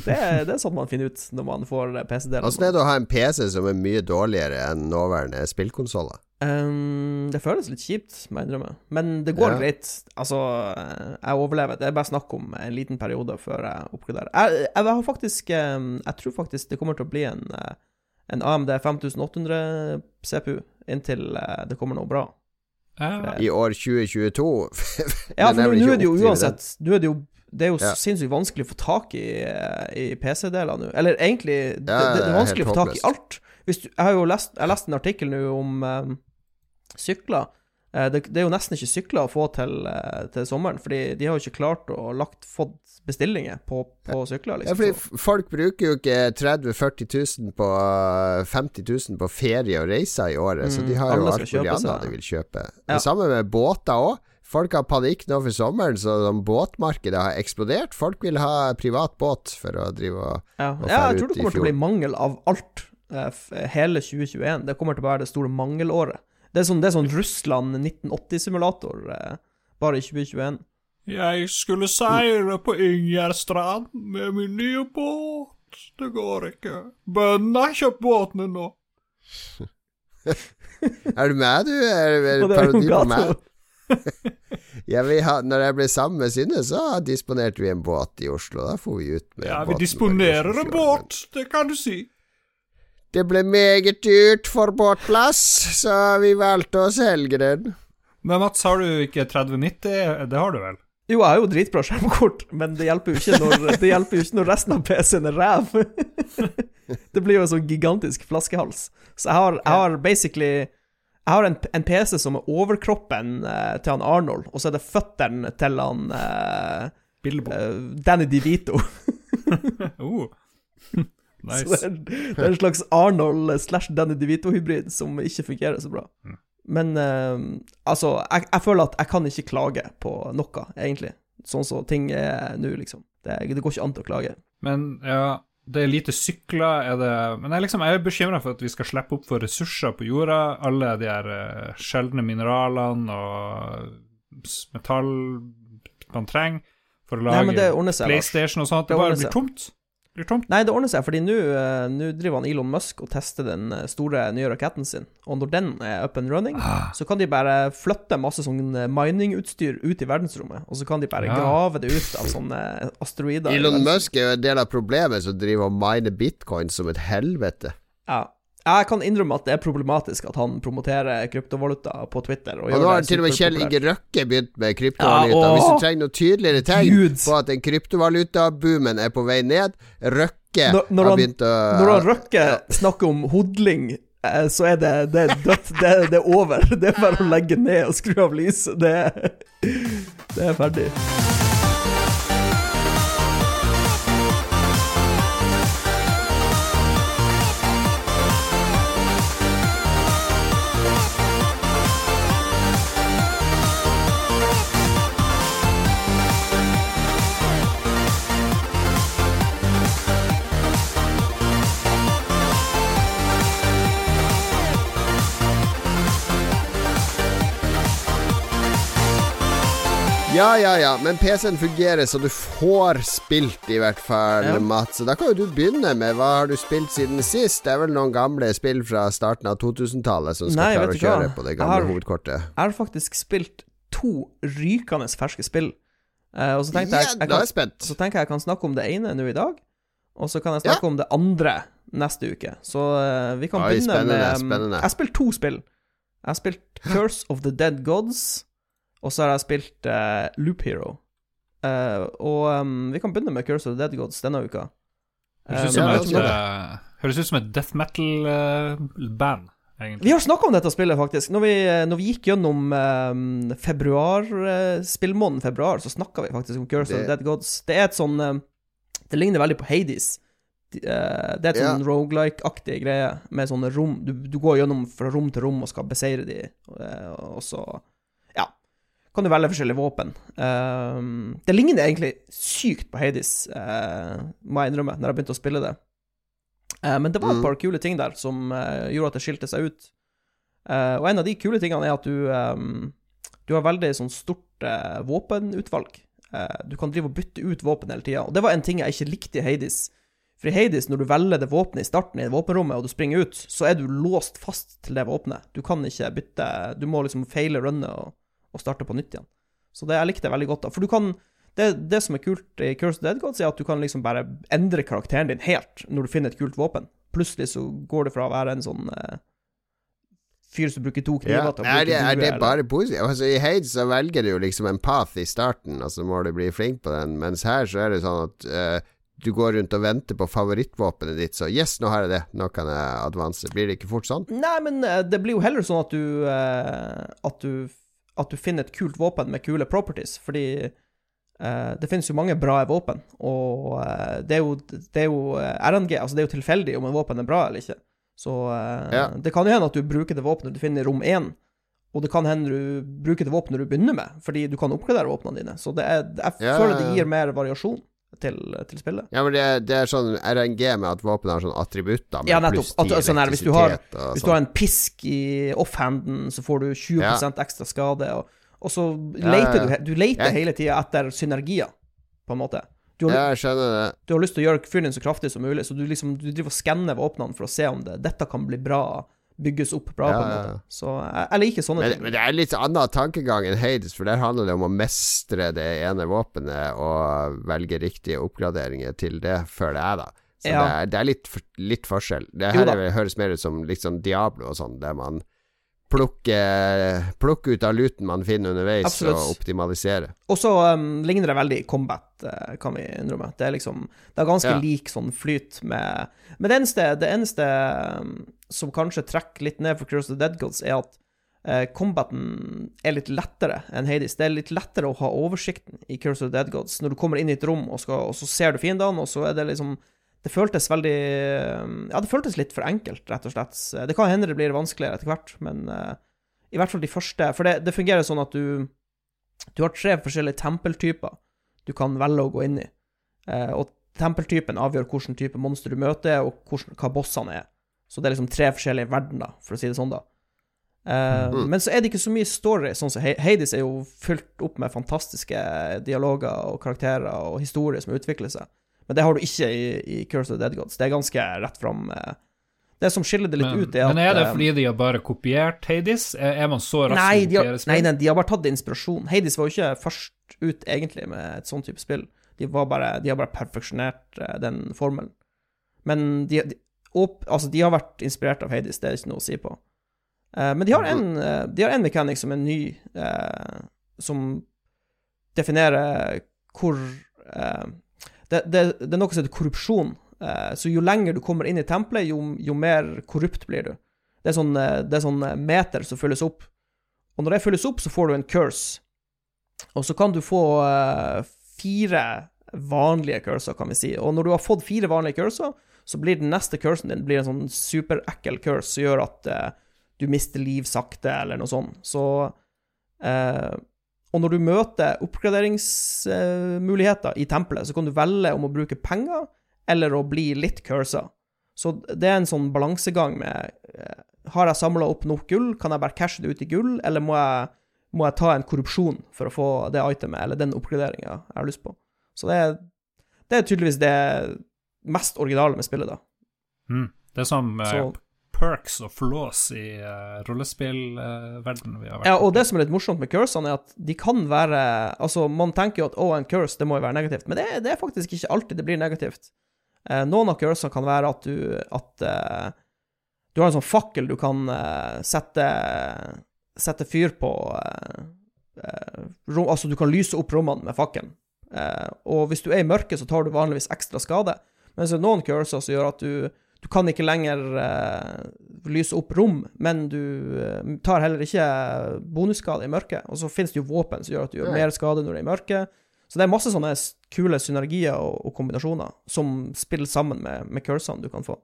det, er, det er sånn man finner ut når man får PC-deler. Åssen er det å ha en PC som er mye dårligere enn nåværende spillkonsoller? Um, det føles litt kjipt, må jeg innrømme. Men det går Ja. greit. Altså, jeg overlever. Det er bare snakk om en liten periode før jeg oppgraderer. Jeg, jeg har faktisk um, Jeg tror faktisk det kommer til å bli en, eh, en AMD 5800 CPU inntil eh, det kommer noe bra. Ja, I år 2022? Ja, for nå er det jo uansett Nå er det jo det er jo Ja. sinnssykt vanskelig å få tak i, eh, i PC-deler nå. Eller egentlig, det, Ja, det, det er vanskelig å få tak i alt. Du, jeg har jo lest, jeg lest en artikkel nå om eh, sykler. Eh, det, det er jo nesten ikke sykler å få til, eh, til sommeren, fordi de har jo ikke klart å lagt, fått bestillinger på, på sykler. Ja, Liksom. fordi folk bruker jo ikke 30 000-40 000 på uh, 50 000 på ferie og reiser i året, så Mm, de har jo alt mulig annet de vil kjøpe. Ja. Det samme med båter òg. Folk har panikk nå for sommeren, så båtmarkedet har eksplodert. Folk vil ha privat båt for å drive og ja. og ja, jeg tror det kommer til å bli mangel av alt eh, hele 2021. Det kommer til å være det store mangelåret. Det er sånn, det er sånn Russland 1980-simulator, eh, bare i 2021. Jeg skulle seire på Ingjerdstrand med min nye båt. Det går ikke. Bøndene har kjøpt båtene nå. Er du med, du? Er, er det er parodi på meg? Ja, vi har, når jeg ble sammen med Synne, så disponerte vi en båt i Oslo. Da får vi ut med Ja, vi disponerer en båt, det kan du si. Det ble meget dyrt for båtplass, så vi valgte å selge den. Men Mats, har du ikke 3090? Det har du vel? Jo, jeg har jo dritbra skjermkort, men det hjelper jo ikke når, det jo ikke når resten av PC-en er ræv. det blir jo en sånn gigantisk flaskehals. Så jeg har, jeg har basically Jeg har en, en PC som er overkroppen eh, til han Arnold, og så er det føttene til han eh, eh, Danny DeVito. Oh. Så nice. det, er, det er en slags Arnold slash Danny DeVito-hybrid som ikke fungerer så bra. Mm. Men eh, altså, jeg, jeg føler at jeg kan ikke klage på noe, egentlig. Sånn som ting er nå, liksom. Det, det går ikke an til å klage. Men ja, det er lite sykler, er det Men jeg, liksom, jeg er bekymra for at vi skal slippe opp for ressurser på jorda. Alle de her uh, sjeldne mineralene og metall man trenger for å lage Lars. PlayStation og sånt. Det Det bare blir seg. tomt. Det blir tomt. Nei, det ordner seg, fordi nå eh, driver han Elon Musk og tester den eh, store nye raketten sin. Og når den er up and running, Ah. så kan de bare flytte masse sånn eh, miningutstyr ut i verdensrommet. Og så kan de bare Ja. grave det ut av sånne asteroider. Elon. Musk er jo en del av problemet som driver og miner bitcoin som et helvete. Ja. Jeg kan innrømme at det er problematisk at han promoterer kryptovaluta på Twitter. Og, Og nå har til og med Kjell. Inge Røkke begynt med kryptovaluta. Ja, Hvis du trenger noe tydeligere tegn Gud. på at den kryptovalutaboomen er på vei ned Røkke Når- når har han- begynt å Når han Røkke snakker om hodling, eh, så er det, det er dødt. Det, det er over. Det er bare å legge ned og skru av lyset. Det, det er ferdig. Ja, ja, ja, men PC-en fungerer så du får spilt, i hvert fall, Ja. Mats. Så da kan jo du begynne med hva har du spilt siden sist? Det er vel noen gamle spill fra starten av 2000-tallet som skal Nei, klare å kjøre hva? på det Jeg gamle har- hovedkortet. Jeg har faktisk spilt to rykende ferske spill. Uh, og så tenkte Ja, jeg, jeg kan, jeg spent. så tenker jeg jeg kan snakke om det ene nå i dag, og så kan jeg snakke om det andre neste uke. Så uh, vi kan Oi, begynne spennende, med spennende. Jeg har spilt to spill. Jeg har spilt Curse of the Dead Gods, og så har jeg spilt uh, Loop Hero. Uh, og um, vi kan begynne med Curse of the Dead Gods denne uka. Høres Eh, ut som et, jeg høres ut som et death metal-band, egentlig. Vi har snakka om dette spillet, faktisk. Når vi, når vi gikk gjennom um, februar, spillmåneden februar, så snakka vi faktisk om Curse of the Dead Gods. Det er et sånn Det ligner veldig på Hades. Det er et Ja. sånn rogelike-aktig greie med sånne rom du, du går gjennom fra rom til rom og skal beseire de, og så. Kan du velge forskjellige våpen. Um, det ligner egentlig sykt på Hades, uh, må jeg innrømme, når jeg begynte å spille det. Uh, men det var et Mm. par kule ting der som uh, gjorde at det skilte seg ut. Og en av de kule tingene er at du um, Du har veldig sånn stort våpenutvalg. Du kan drive og bytte ut våpen hele tida. Og det var en ting jeg ikke likte i Hades. For i Hades, når du velger det våpenet i starten i våpenrommet, og du springer ut, så er du låst fast til det våpenet. Du kan ikke bytte Du må liksom feile runnet og, og starte på nytt igjen. Så det jeg likte veldig godt. da For du kan det, det som er kult i Curse of Dead Gods, er at du kan liksom bare endre karakteren din helt når du finner et kult våpen. Plutselig så går det fra å være en sånn eh, fyr som bruker to kniver, Ja. til å Er, det, er det bare positivt? Altså, I Hades så velger du jo liksom en path i starten, og så må du bli flink på den, mens her så er det sånn at eh, du går rundt og venter på favorittvåpenet ditt, så yes, nå har jeg det, nå kan jeg advance. Blir det ikke fort sånn? Nei, men eh, det blir jo heller sånn at du eh, At du, at du finner et kult våpen med kule properties, fordi Uh, det finnes jo mange bra våpen, og uh, det er jo, det er jo eh, RNG, altså det er jo tilfeldig om en våpen er bra eller ikke. Så Ja. det kan jo hende at du bruker det våpenet du finner i rom 1, og det kan hende du bruker det våpenet du begynner med, fordi du kan oppgradere våpnene dine. Så det er, jeg Ja, føler det gir mer variasjon til, til spillet. Ja, men det, det er sånn RNG med at våpenet har sånn attributter Ja, nettopp. At- 10 sånn her, hvis du har- Hvis du sånn. har en pisk i offhanden, så får du 20 Ja. ekstra skade, og, og så Ja, leter ja. du Du leter hele tida etter synergier, på en måte. Du har, Ja, jeg skjønner det. du har lyst til å gjøre fyren din så kraftig som mulig, så du liksom Du driver og skanner våpnene for å se om det, dette kan bli bra, bygges opp bra, Ja, på en måte. Så jeg, jeg liker sånne Men, ting. men det er litt annen tankegang enn Hades, for der handler det om å mestre det ene våpenet og velge riktige oppgraderinger til det før det er, da. Så Ja. det er, det er litt, litt forskjell. Det her da. er, høres mer ut som liksom Diablo og sånn, der man plukker, plukker ut av luten man finner underveis, Absolutt. og optimaliserer. Og så um, ligner det veldig combat, eh, kan vi innrømme. Det er liksom Det er ganske Ja. lik sånn flyt med Men det eneste, det eneste um, som kanskje trekker litt ned for Curse of the Dead Gods, er at eh, combaten er litt lettere enn Hades. Det er litt lettere å ha oversikten i Curse of the Dead Gods når du kommer inn i et rom, og, skal, og så ser du fiendene, og så er det liksom det føltes veldig Ja, det føltes litt for enkelt, rett og slett. Det kan hende det blir vanskeligere etter hvert, men eh, i hvert fall de første For det, det fungerer sånn at du Du har tre forskjellige tempeltyper du kan velge å gå inn i. Eh, og tempeltypen avgjør hvilken type monster du møter, og hvordan, hva bossene er. Så det er liksom tre forskjellige verdener, for å si det sånn, da. Eh, Mm. Men så er det ikke så mye story. Sånn som Hades er jo fylt opp med fantastiske dialoger og karakterer og historier som utvikler seg. Men det har du ikke i, i Curse of the Dead Gods. Det er ganske rett fram. eh. Det som skiller det litt Men, ut, er at men er det eh, fordi de har bare kopiert Hades? Er, man så rask Nei, de har, spill? nei, nei, de har bare tatt inspirasjon. Hades var jo ikke først ut, egentlig, med et sånn type spill. De, var bare, de har bare perfeksjonert eh, den formelen. Men de, de, opp, altså, de har vært inspirert av Hades, det er ikke noe å si på. Uh, men de har en, de har en mechanic som er ny, uh, som definerer hvor det, det, det er noe som heter korrupsjon. Eh, så jo lenger du kommer inn i tempelet, jo, jo mer korrupt blir du. Det er sånn, eh, det er sånn eh, meter som fylles opp. Og når det fylles opp, så får du en curse. Og så kan du få eh, fire vanlige curser, kan vi si. Og når du har fått fire vanlige curser, så blir den neste cursen din en sånn superekkel curse som gjør at eh, du mister liv sakte, eller noe sånt. Så eh, Og når du møter oppgraderingsmuligheter i tempelet, så kan du velge om å bruke penger eller å bli litt cursa. Så det er en sånn balansegang med eh, Har jeg samla opp nok gull, kan jeg bare cashe det ut i gull, eller må jeg, må jeg ta en korrupsjon for å få det itemet eller den oppgraderinga jeg har lyst på. Så det er, det er tydeligvis det mest originale med spillet, da. Mm. Det er som eh, Så, perks og flaws i uh, rollespillverdenen vi har vært ja, og det som er litt morsomt med cursene, er at de kan være Altså, man tenker jo at å, en curse, det må jo være negativt, men det, det er faktisk ikke alltid det blir negativt. Eh, noen av cursene kan være at du At eh, du har en sånn fakkel du kan eh, sette Sette fyr på rom, Altså, du kan lyse opp rommene med fakkelen. Og hvis du er i mørket, så tar du vanligvis ekstra skade. Men så er det noen curser som gjør at du du kan ikke lenger lyse opp rom, men du tar heller ikke bonusskade i mørket. Og så finnes det jo våpen som gjør at du gjør mer skade når du er i mørket. Så det er masse sånne kule synergier og, og kombinasjoner som spiller sammen med, med cursene du kan få.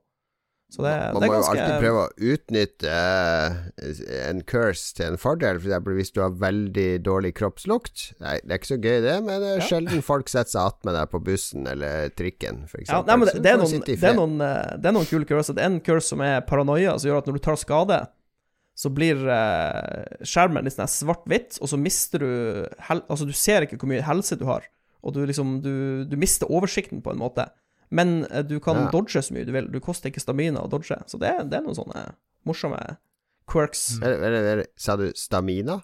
Så det, Man det må er jo alltid prøve å utnytte eh, en curse til en fordel. For eksempel hvis du har veldig dårlig kroppslukt. Nei, det er ikke så gøy, det, men det er Ja. sjelden folk setter seg attmed deg på bussen eller trikken, for ja, nei, det, det, er noen, det, er noen, eh, det er noen kule curser. Det er en curse som er paranoia, som gjør at når du tar skade, så blir eh, skjermen litt sånn svart-hvitt, og så mister du hel Altså, du ser ikke hvor mye helse du har, og du liksom Du, du mister oversikten på en måte. Men eh, du kan Ja. dodge så mye du vil. Du koster ikke stamina å dodge. Så det, det er noen sånne morsomme quirks. Eller- eller- eller, Sa du stamina?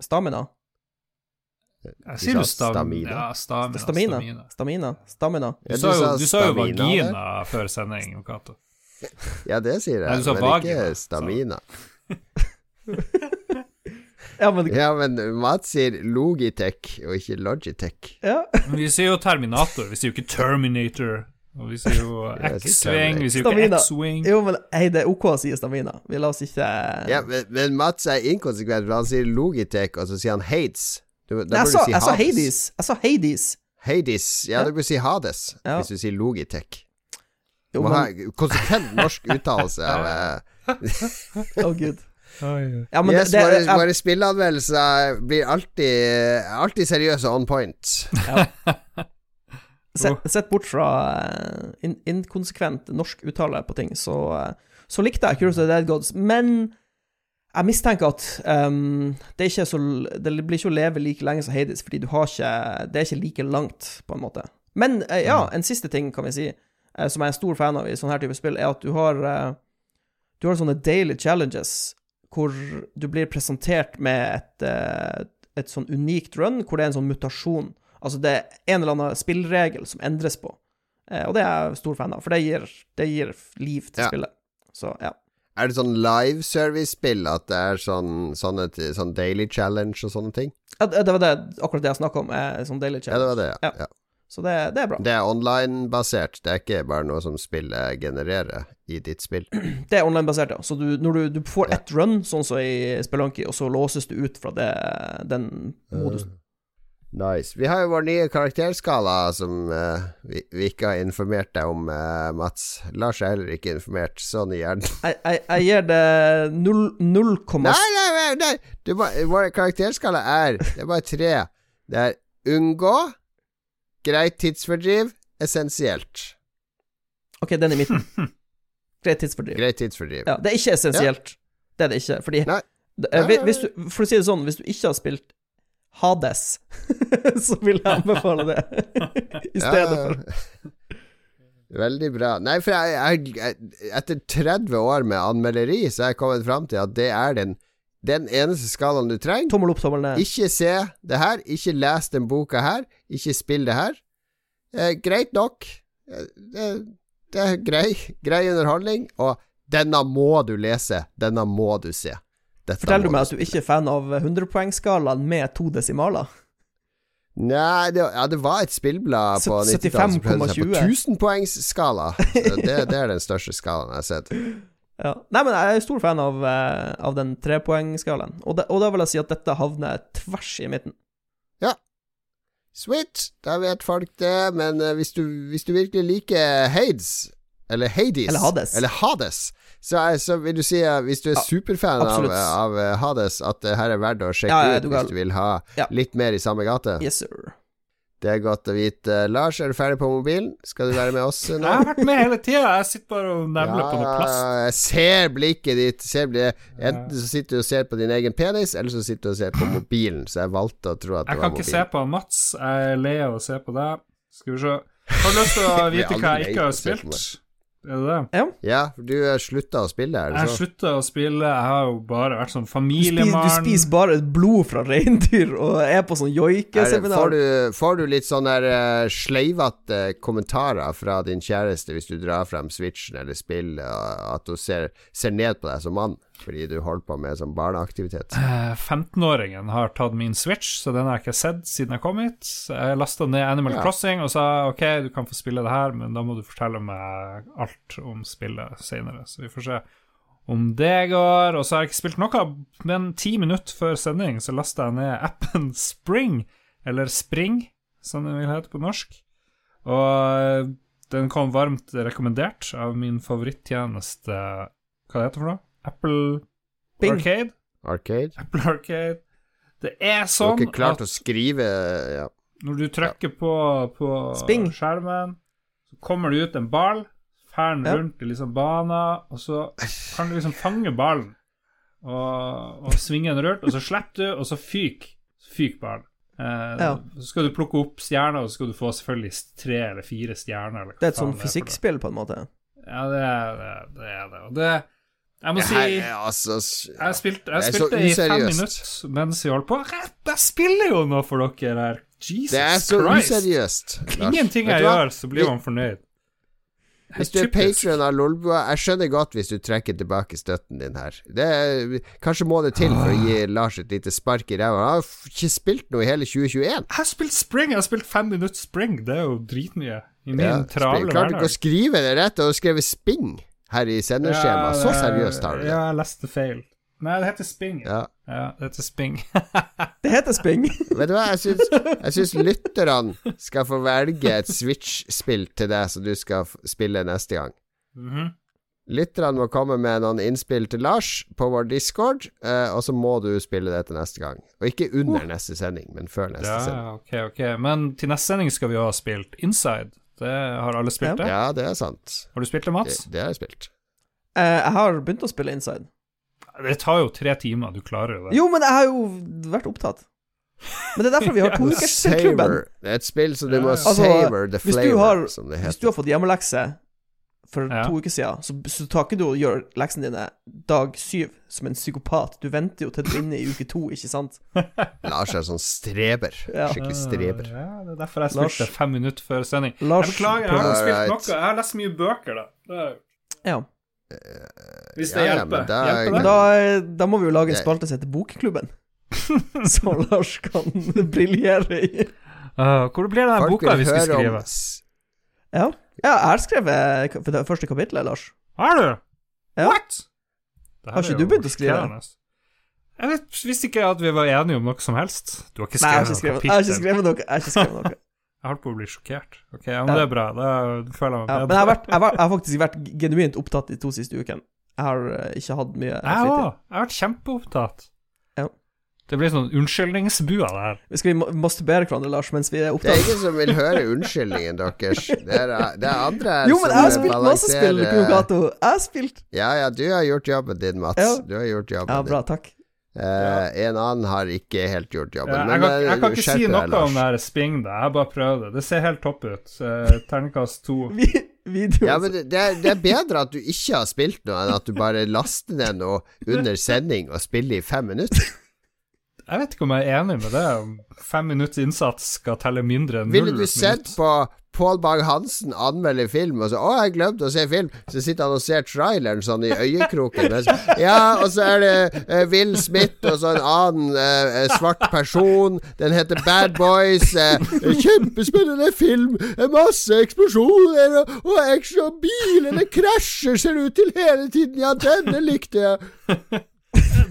Stamina. Jeg sier du stam, stamina. Ja, stamina. Stamina. stamina. Stamina. Stamina. Du, sa jo, du sa jo vagina der. før sending, Cato. Ja, det sier jeg, du men vagina, ikke stamina. Ja, men Ja, men Mats sier Logitech og ikke Logitech. Ja. Men vi sier jo Terminator, vi sier jo ikke Terminator. Og vi sier jo Ja, X-Wing, vi sier jo Stamina. ikke X-Wing. Jo, men hei, det er OK å si stamina. Vi la oss ikke Ja, men, men Mats er inkonsekvent, for han sier Logitech, og så sier han Hades. Du, da Nei, burde jeg du sa, si jeg sa Hades. Jeg sa Hades. Hades. Ja, Ja. du burde si Hades Ja. hvis du sier Logitech. Du Jo, må ha men konsekvent norsk uttalelse av Å, gud. Oi, Ja, men Yes, det, det, våre, våre spilleanmeldelser blir alltid Alltid seriøse on point. Sett, sett bort fra eh, in, inkonsekvent norsk uttale på ting, så, eh, så likte jeg Curious of the Dead Gods, men jeg mistenker at um, det, er ikke så, det blir ikke å leve like lenge som Hades, fordi du har ikke Det er ikke like langt, på en måte. Men eh, ja, en siste ting, kan vi si, som jeg er en stor fan av i sånne her type spill, er at du har eh, Du har sånne daily challenges hvor du blir presentert med et, eh, et sånn unikt run, hvor det er en sånn mutasjon. Altså det er en eller annen spillregel som endres på. Eh, og det er jeg stor fan av, for det gir, det gir liv til Ja. spillet. Så ja. Er det sånn live service-spill at det er sånn, sånne, sånn daily challenge og sånne ting? ja. Det var det, akkurat det jeg snakka om, er sånn daily Ja, det var det, ja. Ja. Ja. Så det, det er bra. Det er online-basert, det er ikke bare noe som spillet genererer i ditt spill. Det er online-basert, ja. Så du, når du, du får ett run, sånn som i Spelunky, og så låses du ut fra det, den modusen. Nice. Vi har jo vår nye karakterskala som uh, vi, vi ikke har informert deg om, uh, Mats. Lars er heller ikke informert. Sånn i hjernen. Jeg, jeg, jeg gir det 0,0 Nei, nei, nei! nei. Du må, vår karakterskala er Det er bare tre. Det er unngå, greit tidsfordriv, essensielt. OK, den i midten. Greit tidsfordriv. Greit tidsfordriv. Ja, det er ikke essensielt. Det er det ikke. Fordi Nei. det, eh, hvis du, For å si det sånn, hvis du ikke har spilt Hades, så vil jeg anbefale det i stedet for. Veldig bra. Nei, for jeg, jeg, jeg, etter 30 år med anmelderi, så har jeg kommet fram til at det er den, den eneste skalaen du trenger. Tommel opp, tommel ned. Ikke se det her, ikke les den boka her, ikke spill det her. Eh, greit nok. Eh, det, det er grei, grei underholdning, og denne må du lese, denne må du se. Dette Forteller du meg at du ikke er fan av 100-poengsskalaen med to desimaler? Nei, det, ja, det var et spillblad på 75,20. 90-tallet som prøvde seg på 1000-poengsskala. Det, det er den største skalaen jeg har sett. Ja. Nei, men jeg er stor fan av, eh, av den trepoengskalaen. Og, det- og da vil jeg si at dette havner tvers i midten. Sweet, da vet folk det, men eh, hvis, du, hvis du virkelig liker Hades, eller Hades, Eller Hades. eller Hades så, er, så vil du si, eh, hvis du er Ja, superfan av, absolutt. av eh, Hades, at det her er verdt å sjekke Ja, ja, ut hvis du vil ha Ja. litt mer i samme gate. Yes, sir. Det er godt å vite. Lars, er du ferdig på mobilen? Skal du være med oss nå? Jeg har vært med hele tida. Jeg sitter bare og nevler på noe plast. jeg ser blikket ditt. Ser blikket. Enten så sitter du og ser på din egen penis, eller så sitter du og ser på mobilen. Så jeg valgte å tro at det Jeg var kan ikke se på Mats. Jeg er lei av å se på deg. Skal vi se. Har du lyst til å vite hva jeg ikke har spilt? Er det det? Ja, for du slutta å spille, er det har Jeg slutta å spille. Jeg har jo bare vært sånn Du spiser, du spiser bare blod fra reindyr og er på sånn joikeseminar. det, får, du, får du litt sånne der, eh, sleivete kommentarer fra din kjæreste hvis du drar frem Switchen eller spill, at hun ser, ser ned på deg som mann fordi du holder på med sånn barneaktivitet? Eh, 15-åringen har tatt min Switch, så den har jeg ikke sett siden jeg kom hit. Jeg lasta ned Animal Ja. Crossing og sa ok, du kan få spille det her, men da må du fortelle meg alt om spillet senere. Så vi får se om det går. Og så har jeg ikke spilt noe, men ti minutter før sending så lasta jeg ned appen Spring, eller Spring, som den vil hete på norsk. Og eh, den kom varmt rekommendert av min favorittjeneste Hva det heter for noe? Apple Bing. Arcade? Arcade? Apple Arcade. Det er sånn at Du har sånn ikke klart å skrive ja. når du trykker på, på Sping. skjermen, så kommer det ut en ball, fer den Ja. rundt i liksom bana, og så kan du liksom fange ballen og, og svinge den rundt, og så slipper du, og så fyker fyk ballen. Eh, Ja. Så skal du plukke opp stjerner, og så skal du få selvfølgelig tre eller fire stjerner. Eller hva Det er et sånn fysikkspill, på en måte. Ja, det er det. det, er det. Og det Jeg må si Jeg, er altså Jeg spilte, Det er jeg spilte i fem minutter mens vi holdt på. Jeg, jeg spiller jo nå for dere her. Jesus Christ. Det er så Christ. useriøst. Ingenting jeg gjør, så blir man fornøyd. Hvis du er patron av Lolbua Jeg skjønner godt hvis du trekker tilbake støtten din her. Det er, kanskje må det til for å gi Lars et lite spark i ræva. Han har ikke spilt noe i hele 2021. Jeg har spilt Spring. Jeg har spilt fem minutter Spring. Det er jo dritmye. I min Ja, travle Klarte ikke å skrive det rett, og du skrev Sping her i senderskjemaet. Så det- seriøst har du det. Ja, jeg leste feil. Nei, det heter Sping. Ja, Ja. det heter Sping. Det heter sping. Vet du hva, jeg syns, jeg syns lytterne skal få velge et Switch-spill til deg som du skal spille neste gang. Mhm. Lytterne må komme med noen innspill til Lars på vår Discord, eh, og så må du spille det til neste gang. Og ikke under neste sending, men før neste sending. Ja, ok, ok. Men til neste sending skal vi jo ha spilt Inside. Det har alle spilt det? Ja, det er sant. Har du spilt det, Det, Mats? det har jeg spilt. Uh, jeg har begynt å spille Inside. Det tar jo tre timer, du klarer jo det. Jo, men jeg har jo vært opptatt. Men det er derfor vi har toukersspillklubben. Savor. Det er et spill som du må Altså, savor the flavor, har- som det Hvis du har fått hjemmelekse for Ja. to uker siden, så, så tar ikke du og gjør leksene dine dag syv som en psykopat. Du venter jo til du er inne i uke to, ikke sant? Lars er sånn streber. Ja. Skikkelig streber. Ja, det er derfor jeg Lars- spilte fem minutter før sending. Lars jeg beklager, jeg har spilt noe. Jeg har lest mye bøker, da. Er, Ja. hvis det Ja, ja, hjelper. men da- hjelper Men det? da, da må vi jo lage en spalte som heter Bokklubben. så Lars kan briljere i. Uh, hvor blir den boka vi skal skrive? Ja. Ja, jeg har skrevet det første kapittelet, Lars. Har du? Ja. What? Det Har ikke du begynt å skrive? sjokkerende. Jeg vet, visste ikke at vi var enige om noe som helst. Du har ikke Nei, jeg har skrevet ikke skrevet, noe jeg har ikke skrevet noe. Jeg har ikke skrevet noe. Jeg holdt på å bli sjokkert. Ok, ja, men Ja. det er bra. Da føler jeg meg Ja, bedre. men jeg har, vært, jeg, har, jeg har faktisk vært genuint opptatt de to siste ukene. Jeg har eh, ikke hatt mye Jeg òg. Jeg har vært kjempeopptatt. Ja. Det blir sånn unnskyldningsbua, det her. Skal vi ma- masturbere hverandre, Lars, mens vi er opptatt? Det er ingen som vil høre unnskyldningen deres. Det er, det er andre her Jo, men jeg har spilt masse spill, balanserer- Jeg har spilt Ja, ja, du har gjort jobben din, Mats. Ja. Du har gjort jobben din. Ja, bra, takk. Eh, en annen har ikke helt gjort jobben. Ja, men jeg, kan, eh, jeg kan ikke si noe her, om det her Sping, da. Jeg bare prøvd det. Det ser helt topp ut. Uh, Terningkast to. Ja, men det, det er, det er bedre at du ikke har spilt noe, enn at du bare laster ned noe under sending og spiller i fem minutter. Jeg vet ikke om jeg er enig med det. Fem minutts innsats skal telle mindre enn null Ville du sett på Pål Bang-Hansen anmelde film, og så 'Å, jeg glemte å se film', så sitter han og ser traileren sånn i øyekroken. Ja, og så er det uh, Will Smith og så en annen eh, svart person. Den heter Bad Boys. Uh, kjempespennende film. Masse eksplosjoner og, og action bilene krasjer, ser ut til hele tiden. Ja, denne likte jeg.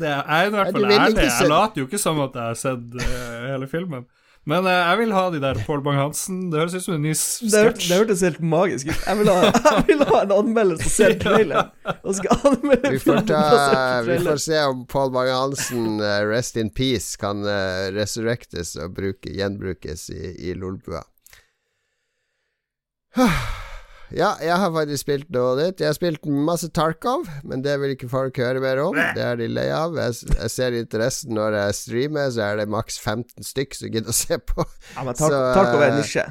Det er, jeg er i hvert fall vil ærlig. Jeg later jo ikke som at jeg har sett uh, hele filmen. Men uh, jeg vil ha de der Pål Bang-Hansen. Det høres ut som en ny Det, sketsj. det hørtes helt magisk ut. Jeg vil ha, jeg vil ha en anmelder som ser traileren, Vi får, ta, vi får se om Paul Bang-Hansen, uh, rest in peace, kan eh, resurrectes og bruke, gjenbrukes i, i Lolbua. Ja, jeg har faktisk spilt noe nytt. Jeg har spilt masse Tarkov, men det vil ikke folk høre mer om. Det er de lei av. Jeg, jeg ser interessen når jeg streamer, så er det maks 15 stykk som gidder å se på. Ja, men Tar- Så, Tarkov er eh, nisje.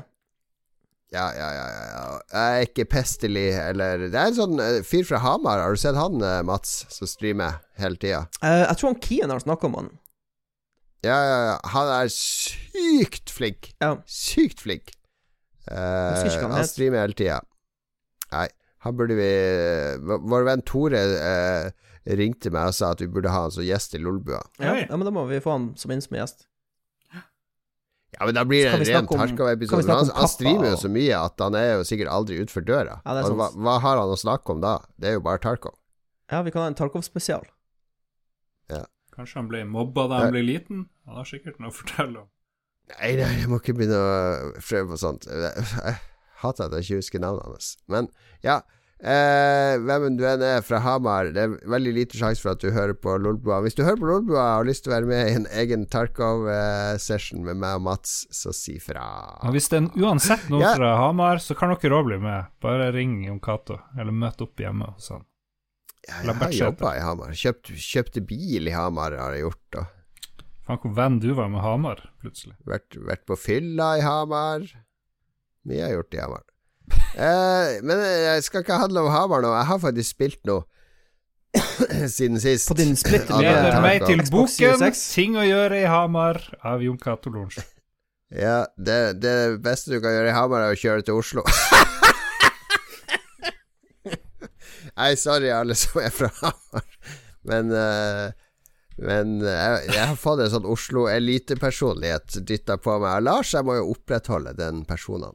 Ja, ja, ja, ja. Jeg er ikke pestelig, eller Det er en sånn eh, fyr fra Hamar. Har du sett han, eh, Mats, som streamer hele tida? Uh, jeg tror han Kian har snakka om han. Ja, ja, ja. Han er sykt flink. Ja. Sykt flink. Hva han han streamer hele tida. Han burde vi Vår venn Tore eh, ringte meg og sa at vi burde ha han som gjest i Lolbua. Ja, ja, men da må vi få han som inn som gjest. Ja, men da blir det en ren Tarkov-episode. Han, han streamer jo så mye at han er jo sikkert aldri utfor døra. Ja, er hva, hva har han å snakke om da? Det er jo bare Tarkov. Ja, vi kan ha en Tarkov-spesial. Kanskje han ble mobba da han ble liten? Han har sikkert noe å fortelle om. Nei, nei, jeg må ikke begynne å prøve på sånt. Hater at jeg ikke husker navnet hans. Men ja. Eh, hvem du enn er fra Hamar, det er veldig liten sjanse for at du hører på Lolbua. Hvis du hører på Lolbua og har lyst til å være med i en egen Tarkov-session med meg og Mats, så si fra. Og hvis det er uansett noen Ja. fra Hamar, så kan dere òg bli med. Bare ring Jon Cato, eller møt opp hjemme hos han. Ja, jeg har jobba i Hamar. Kjøpt, kjøpte bil i Hamar, har jeg gjort. Og Faen, hvor venn du var med Hamar, plutselig. vært, vært på fylla i Hamar. Mye har gjort i Hamar. Eh, men jeg skal ikke handle om Hamar nå. Jeg har faktisk spilt noe siden sist. På din splitter Ja, det er Leder meg til boken 'Ting å gjøre i Hamar' av Jon Cato Lorentzen. Ja, det, det beste du kan gjøre i Hamar, er å kjøre til Oslo. Nei, sorry alle som er fra Hamar, men eh, Men jeg, jeg har fått en sånn Oslo-elitepersonlighet dytta på meg av Lars. Jeg må jo opprettholde den personen.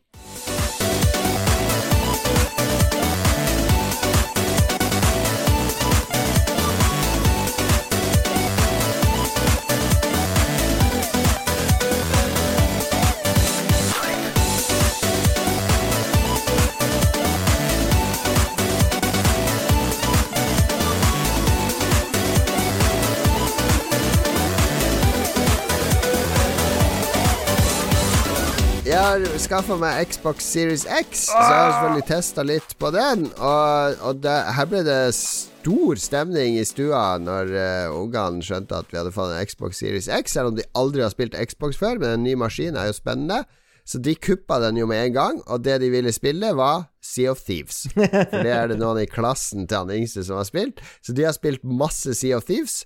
Jeg har skaffa meg Xbox Series X, så jeg har selvfølgelig testa litt på den. Og, og det, her ble det stor stemning i stua når uh, ungene skjønte at vi hadde fått en Xbox Series X, selv om de aldri har spilt Xbox før. Men en ny maskin er jo spennende. Så de kuppa den jo med en gang, og det de ville spille, var Sea of Thieves. For det er det noen i klassen til han yngste som har spilt. Så de har spilt masse Sea of Thieves.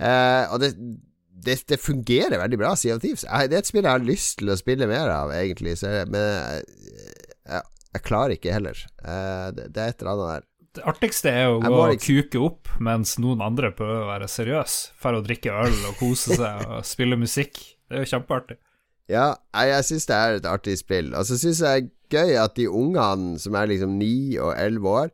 Eh, og det, det, det fungerer veldig bra, Sea of Thieves. Det er et spill jeg har lyst til å spille mer av, egentlig, så jeg, men jeg, jeg, jeg klarer ikke heller. Eh, det, det er et eller annet der. Det artigste er å gå og liksom- kuke opp mens noen andre prøver å være seriøse. For å drikke øl og kose seg og spille musikk. Det er jo kjempeartig. Ja, jeg syns det er et artig spill. Og så syns jeg det er gøy at de ungene som er liksom ni og elleve år,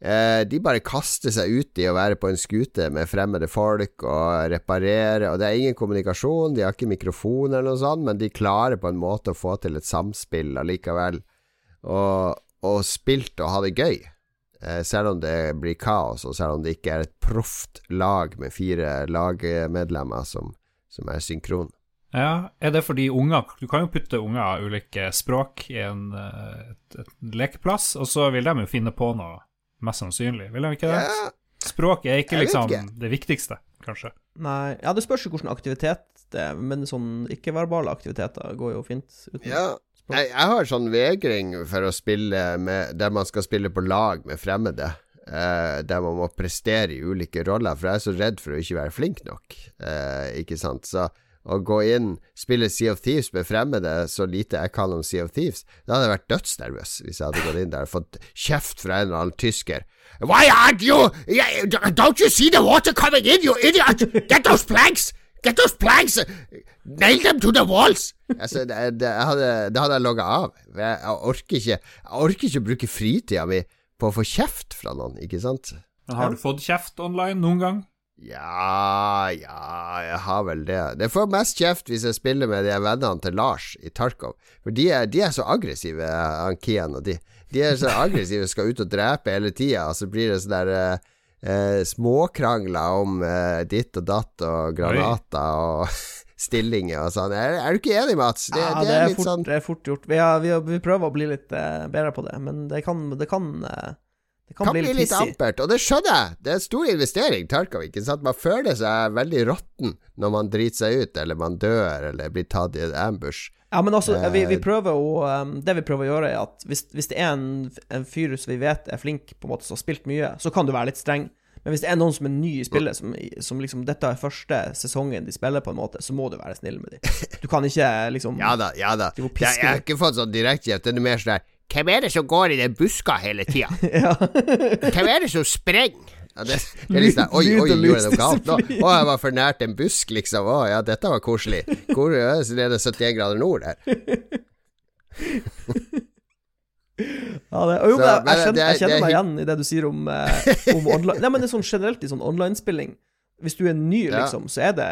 eh, de bare kaster seg ut i å være på en skute med fremmede folk og reparere, og det er ingen kommunikasjon, de har ikke mikrofon eller noe sånt, men de klarer på en måte å få til et samspill allikevel, og, og spilt og ha det gøy. Eh, selv om det blir kaos, og selv om det ikke er et proft lag med fire lagmedlemmer som, som er synkron. Ja, er det fordi unger Du kan jo putte unger av ulike språk i en, eh, et, et lekeplass, og så vil de jo finne på noe, mest sannsynlig. Vil han ikke det? Ja, Språket er ikke liksom ikke. det viktigste, kanskje. Nei, ja, det spørs jo hvilken aktivitet det er, men sånn ikke-verbale aktiviteter går jo fint uten Ja, jeg, jeg har sånn vegring for å spille med Der man skal spille på lag med fremmede. Uh, der man må prestere i ulike roller, for jeg er så redd for å ikke være flink nok. Uh, ikke sant? Så å gå inn, spille Sea of Thieves med fremmede, så lite jeg kan om Sea of Thieves, da hadde jeg vært dødsnervøs hvis jeg hadde gått inn der og fått kjeft fra en eller annen tysker. Why aren't you Don't you see the water coming in, you idiot? Get those planks! Get those planks! Nail them to the walls! Altså, det, det, hadde, hadde jeg logga av. Jeg, orker ikke, jeg orker ikke bruke fritida mi på å få kjeft fra noen, ikke sant? Har du fått kjeft online noen gang? Ja, ja, jeg har vel det. Det får mest kjeft hvis jeg spiller med de vennene til Lars i Tarkov. For de er, de er så aggressive, han Kian og de. De er så aggressive, skal ut og drepe hele tida, og så blir det sånn der eh, eh, småkrangler om eh, ditt og datt og granater og stillinger og sånn. Er, er, du ikke enig, Mats? Det, ja, det, det er, fort, sånn Det er fort gjort. Vi, har, vi, har, vi prøver å bli litt eh, bedre på det, men det kan, det kan eh, det kan, kan bli, litt, litt ampert, og det skjønner jeg. Det er en stor investering, Tarkov. Man føler seg veldig råtten når man driter seg ut, eller man dør, eller blir tatt i en ambush. Ja, men altså, vi, vi eh, prøver å um, Det vi prøver å gjøre, er at hvis, hvis det er en, en, fyr som vi vet er flink, på en måte, som har spilt mye, så kan du være litt streng. Men hvis det er noen som er ny i spillet, som, som liksom dette er første sesongen de spiller, på en måte, så må du være snill med dem. Du kan ikke liksom Ja da, ja da. Jeg, jeg har ikke fått sånn direktekjeft. Det er mer sånn der hvem er det som går i den buska hele tida? Hvem er det som sprenger? Ja, det, det, liksom Oi, oi, gjorde jeg noe galt nå? Å, jeg var for nært en busk, liksom. Å ja, dette var koselig. Hvor er det 71 grader nord her? Ja, det, jo, jeg, jeg, kjenner, jeg, kjenner, meg igjen i det du sier om, eh, om online Nei, men det er sånn generelt i sånn online-spilling. Hvis du er ny, liksom, så er det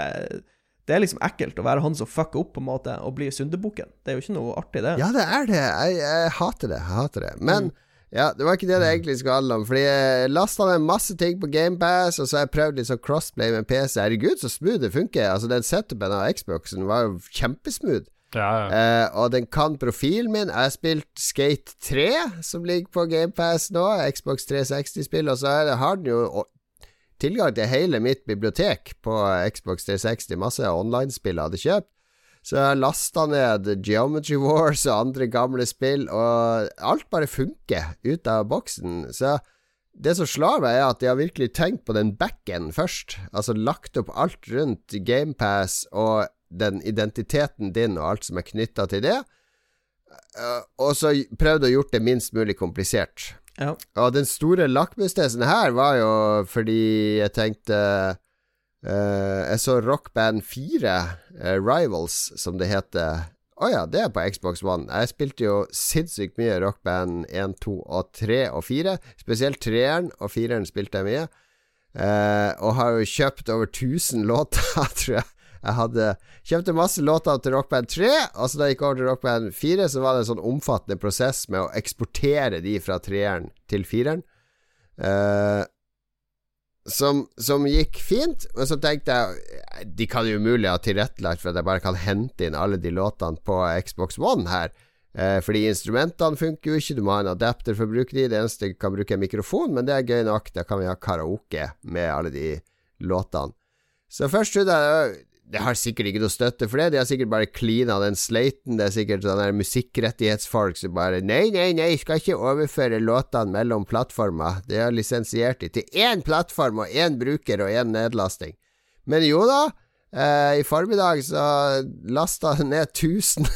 det er liksom ekkelt å være han som fucker opp på en måte og blir syndebukken. Det er jo ikke noe artig, det. Ja, det er det. Jeg, jeg hater det. Jeg hater det. Men mm. ja, det var ikke det det egentlig skulle handle om. Fordi jeg lasta ned masse ting på GamePass, og så har jeg prøvd litt sånn crossplay med PC. Herregud, så smooth det funker. Altså, den setupen av Xboxen var jo kjempesmooth. Ja, ja. Eh, og den kan profilen min. Jeg har spilt Skate 3, som ligger på GamePass nå. Xbox 360-spill. Og så har den jo tilgang til hele mitt bibliotek på Xbox 360. Masse online-spill jeg hadde kjøpt. Så jeg lasta ned Geometry Wars og andre gamle spill, og alt bare funker ut av boksen. Så det som slår meg, er at de har virkelig tenkt på den backen først. Altså lagt opp alt rundt GamePass og den identiteten din og alt som er knytta til det. Eh, og så prøvd å gjort det minst mulig komplisert. Ja. Og den store lakmustesten her var jo fordi jeg tenkte uh, Jeg så Rock Band 4, uh, Rivals, som det heter. Å oh ja, det er på Xbox One. Jeg spilte jo sinnssykt mye Rock Band 1, 2 og 3 og 4. Spesielt 3-eren og 4-eren spilte jeg mye. Uh, og har jo kjøpt over 1000 låter, tror jeg. Jeg hadde kjøpte masse låter til Rockband 3, og så da jeg gikk over til Rockband 4, så var det en sånn omfattende prosess med å eksportere de fra treeren til fireren. Uh, som, som, gikk fint, men så tenkte jeg De kan jo umulig ha tilrettelagt for at jeg bare kan hente inn alle de låtene på Xbox One her. Eh, fordi instrumentene funker jo ikke, du må ha en adapter for å bruke de. Det eneste du kan bruke er mikrofon, men det er gøy nok. Da kan vi ha karaoke med alle de låtene. Så først trodde jeg det har sikkert ikke noe støtte for det. De har sikkert bare cleana den slaten. Det er sikkert sånne musikkrettighetsfolk som bare Nei, nei, nei, skal ikke overføre låtene mellom plattformer. De har lisensiert de til én plattform og én bruker og én nedlasting. Men jo da, eh, i formiddag så lasta ned 1000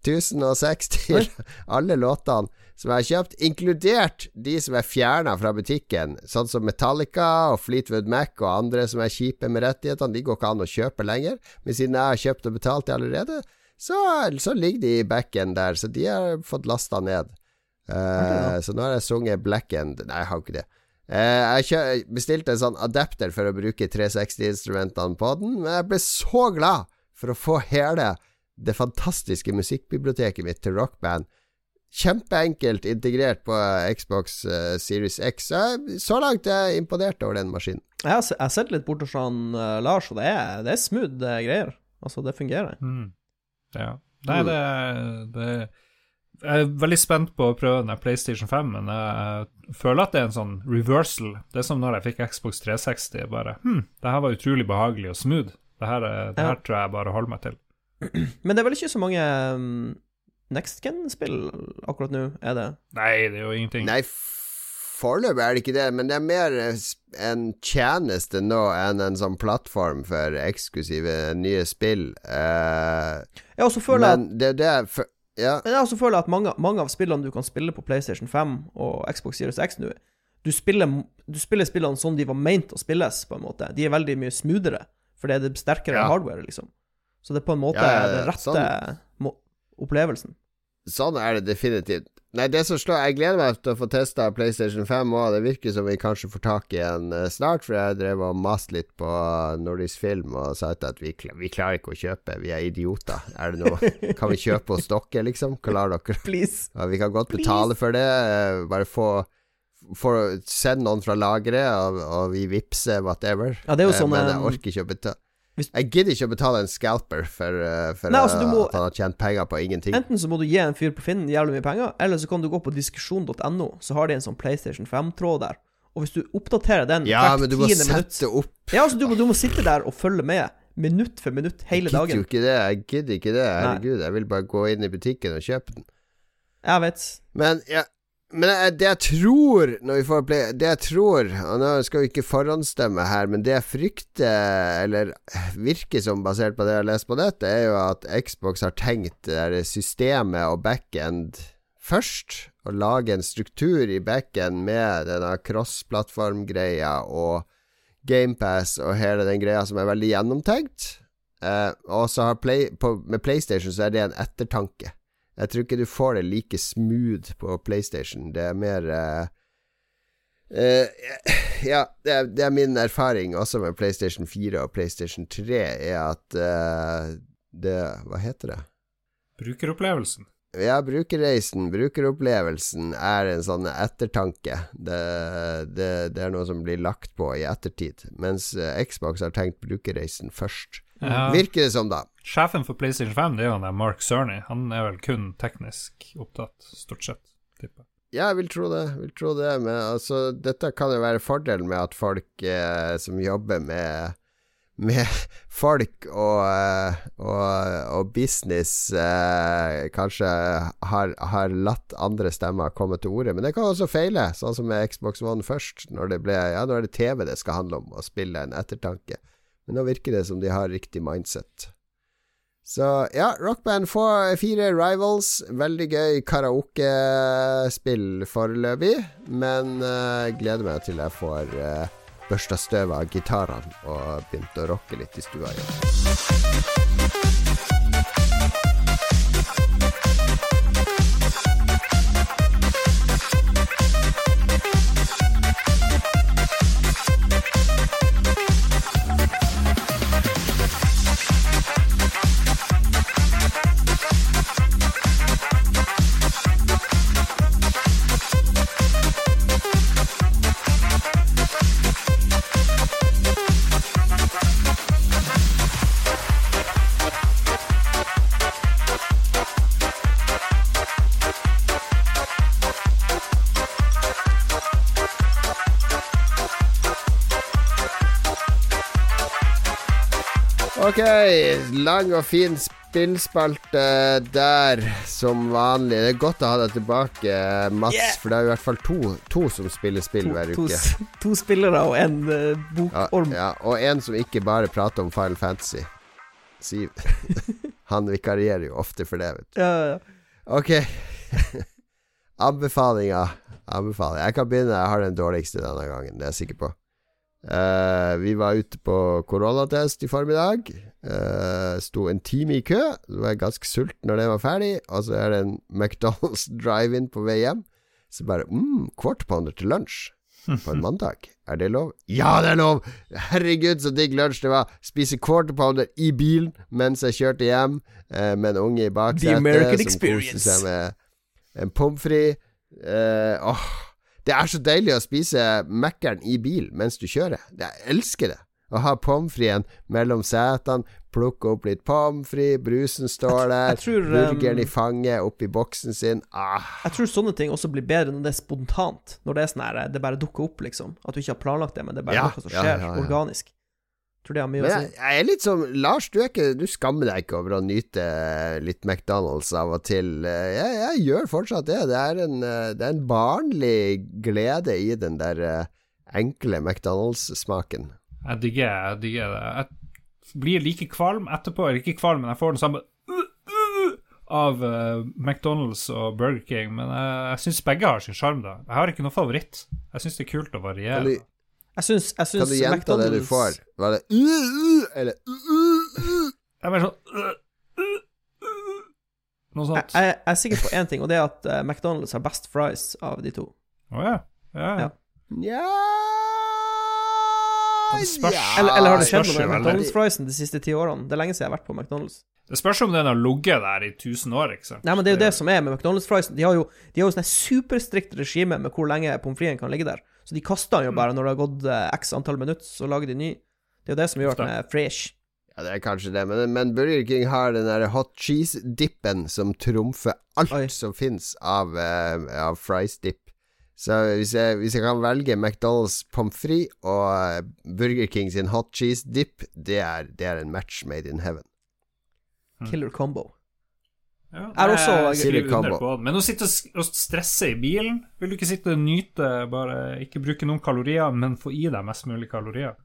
1060 alle låtene som jeg har kjøpt, inkludert de som er fjerna fra butikken, sånn som Metallica og Fleetwood Mac og andre som er kjipe med rettighetene. De går ikke an å kjøpe lenger. Men siden jeg har kjøpt og betalt de allerede, så, så ligger de i backen der. Så de har fått lasta ned. Uh, så nå har jeg sunget Black End Nei, jeg har ikke det. Uh, jeg bestilte en sånn adapter for å bruke 360-instrumentene på den, men jeg ble så glad for å få hele det fantastiske musikkbiblioteket mitt til rockband Kjempeenkelt integrert på Xbox uh, Series X. Så langt er jeg imponert over den maskinen. Jeg har, jeg har sett litt bort hos han uh, Lars, og det er, det er smooth uh, greier. Altså, det fungerer. Mm. Ja. Nei, mm. det, det, Jeg er veldig spent på å prøve den PlayStation 5, men jeg føler at det er en sånn reversal. Det er som når jeg fikk Xbox 360. Bare hm, det her var utrolig behagelig og smooth. Det her, det her ja. tror jeg bare holder meg til. Men det er vel ikke så mange um next gen-spill akkurat nå, er det? Nei, det er jo ingenting. Nei, foreløpig er det ikke det, men det er mer en tjeneste nå enn en sånn plattform for eksklusive nye spill. Uh, ja, og så føler jeg at det, det er for, ja. Men jeg også føler at mange, mange, av spillene du kan spille på PlayStation 5 og Xbox Series X nå, du spiller, du spiller spillene sånn de var meint å spilles, på en måte. De er veldig mye smoothere, for det er det sterkere ja. hardware, liksom. Så det er på en måte ja, det rette sånn. Opplevelsen. Sånn er det definitivt. Nei, det som slår Jeg gleder meg til å få testa PlayStation 5 òg. Det virker som vi kanskje får tak i en uh, snart, for jeg drev og maste litt på Nordisk Film og sa at vi, vi, klarer ikke å kjøpe, vi er idioter. Er det noe Kan vi kjøpe hos dere, liksom? Klarer dere? Please. Ja, vi kan godt betale for det. Uh, bare få Send noen fra lageret, og, og, vi vippser whatever. Ja, det er jo sånn, men jeg orker ikke å betale jeg gidder ikke å betale en scalper for, eh, for Nei, altså, må, at han har tjent penger på ingenting. Enten så må du gi en fyr på Finn jævlig mye penger, eller så kan du gå på diskusjon.no, så har de en sånn PlayStation 5-tråd der. Og hvis du oppdaterer den ja, hvert tiende minutt. Ja, altså, du, du, må sitte der og følge med. Minutt for minutt hele dagen. Jeg gidder jo ikke det. Jeg gidder ikke det. Herregud, jeg vil bare gå inn i butikken og kjøpe den. Jeg vet. Men ja, men det jeg tror når vi får play, Det jeg tror Og nå skal vi ikke forhåndsstemme her, men det jeg frykter, eller virker som basert på det jeg har lest på dette, er jo at Xbox har tenkt det systemet og backend først. Å lage en struktur i backend med denne cross-plattform-greia og GamePass og hele den greia som er veldig gjennomtenkt. Eh, og så har play, på, med PlayStation så er det en ettertanke. Jeg tror ikke du får det like smooth på PlayStation. Det er mer uh, uh, Ja, det er, det er, min erfaring også med PlayStation 4 og PlayStation 3, er at uh, det Hva heter det? Brukeropplevelsen. Ja, brukerreisen, brukeropplevelsen, er en sånn ettertanke. Det, det, det, er noe som blir lagt på i ettertid. Mens Xbox har tenkt brukerreisen først. Ja. Virker det som, da. Sjefen for PlayStation 5 det er jo han der Mark Cerny. Han er vel kun teknisk opptatt, stort sett, tipper Ja, jeg vil tro det. Vil tro det. Men altså, dette kan jo være fordelen med at folk eh, som jobber med med folk og, eh, og, og business eh, kanskje har, har, latt andre stemmer komme til orde. Men det kan også feile, sånn som med Xbox One først. Når det ble Ja, nå er det TV det skal handle om, å spille en ettertanke. Men nå virker det som de har riktig mindset. Så ja, Rockband 4 Rivals. Veldig gøy karaokespill foreløpig. Men uh, gleder meg til jeg får uh, børsta støv av gitarene og begynt å rocke litt i stua igjen. Lang og fin spillspalte der, som vanlig. Det er godt å ha deg tilbake, Mats, yeah. for det er i hvert fall to, to som spiller spill to, hver to, uke. To spillere og en uh, bokorm. Ja, ja, og en som ikke bare prater om Final Fantasy. Siv. Han vikarierer jo ofte for det, vet du. Ja, ja. Ok. Anbefalinger. Anbefaling. Jeg kan begynne. Jeg har den dårligste denne gangen, det er jeg sikker på. Uh, vi var ute på koronatest i formiddag. Uh, sto en time i kø. Så var jeg ganske sulten når det var ferdig. Og så er det en McDonald's drive-in på vei hjem. Så bare mm, quarter pounder til lunsj på en mandag. Er det lov? Ja, det er lov! Herregud, så digg lunsj det var. Spise quarter pounder i bilen mens jeg kjørte hjem uh, med en unge i baksetet som koste seg med en pommes frites. Åh oh, det er så deilig å spise Mækkern i bil mens du kjører. Jeg elsker det. Å ha pommes fritesen mellom setene, plukke opp litt pommes frites, brusen står der, tror, burgeren um, i fanget oppi boksen sin. Ah. Jeg tror sånne ting også blir bedre når det er spontant. Når det er sånn her, det bare dukker opp, liksom. At du ikke har planlagt det, men det er bare ja, noe som skjer ja, ja, organisk. Tror det har mye Men å si. Jeg, jeg er litt som Lars, du, ikke, du, skammer deg ikke over å nyte litt McDonald's av og til. Jeg, jeg gjør fortsatt det. Det er, en, det er en barnlig glede i den der eh, enkle McDonald's-smaken. Jeg digger, jeg digger det. Jeg blir like kvalm etterpå. Eller ikke kvalm, men jeg får den samme uh, uh, av uh, McDonald's og Burger King, men jeg, jeg syns begge har sin sjarm. Jeg har ikke noe favoritt. Jeg syns det er kult å variere. Jeg syns, jeg syns Kan du gjenta det du får? Var det uh, uh, eller uh, uh, uh? Jeg er mer sånn uh, uh, uh. Noe sånt. jeg, jeg er sikker på én ting, og det er at eh, McDonald's har best fries av de to. Å ja. Ja, ja. Ja. Nja ja. Eller, eller har det skjedd noe med. McDonald's-friesen de siste ti årene? Det er lenge siden jeg har vært på McDonald's. Det spørs om den har ligget der i 1000 år, ikke sant. Nei, men det er jo det som er med McDonald's-friesen. De har jo, de har jo sånn superstrikt regime med hvor lenge pommes fritesen kan ligge der. Så de kaster den jo bare når det har gått eh, x antall minutter, så lager de ny. Det er jo det som gjør at den er fresh. Ja, det er kanskje det, men, men Burger King har den der hot cheese-dippen som trumfer alt Oi. som fins av, uh, av fries-dip. Så hvis jeg, hvis jeg kan velge McDonald's pommes frites og eh, Burger King sin hot cheese-dip, det, er- det er en match made in heaven. Killer combo. Ja, Er også- under combo. Men å sitte og stresse i bilen Vil du ikke sitte og nyte, bare ikke bruke noen kalorier, men få i deg mest mulig kalorier?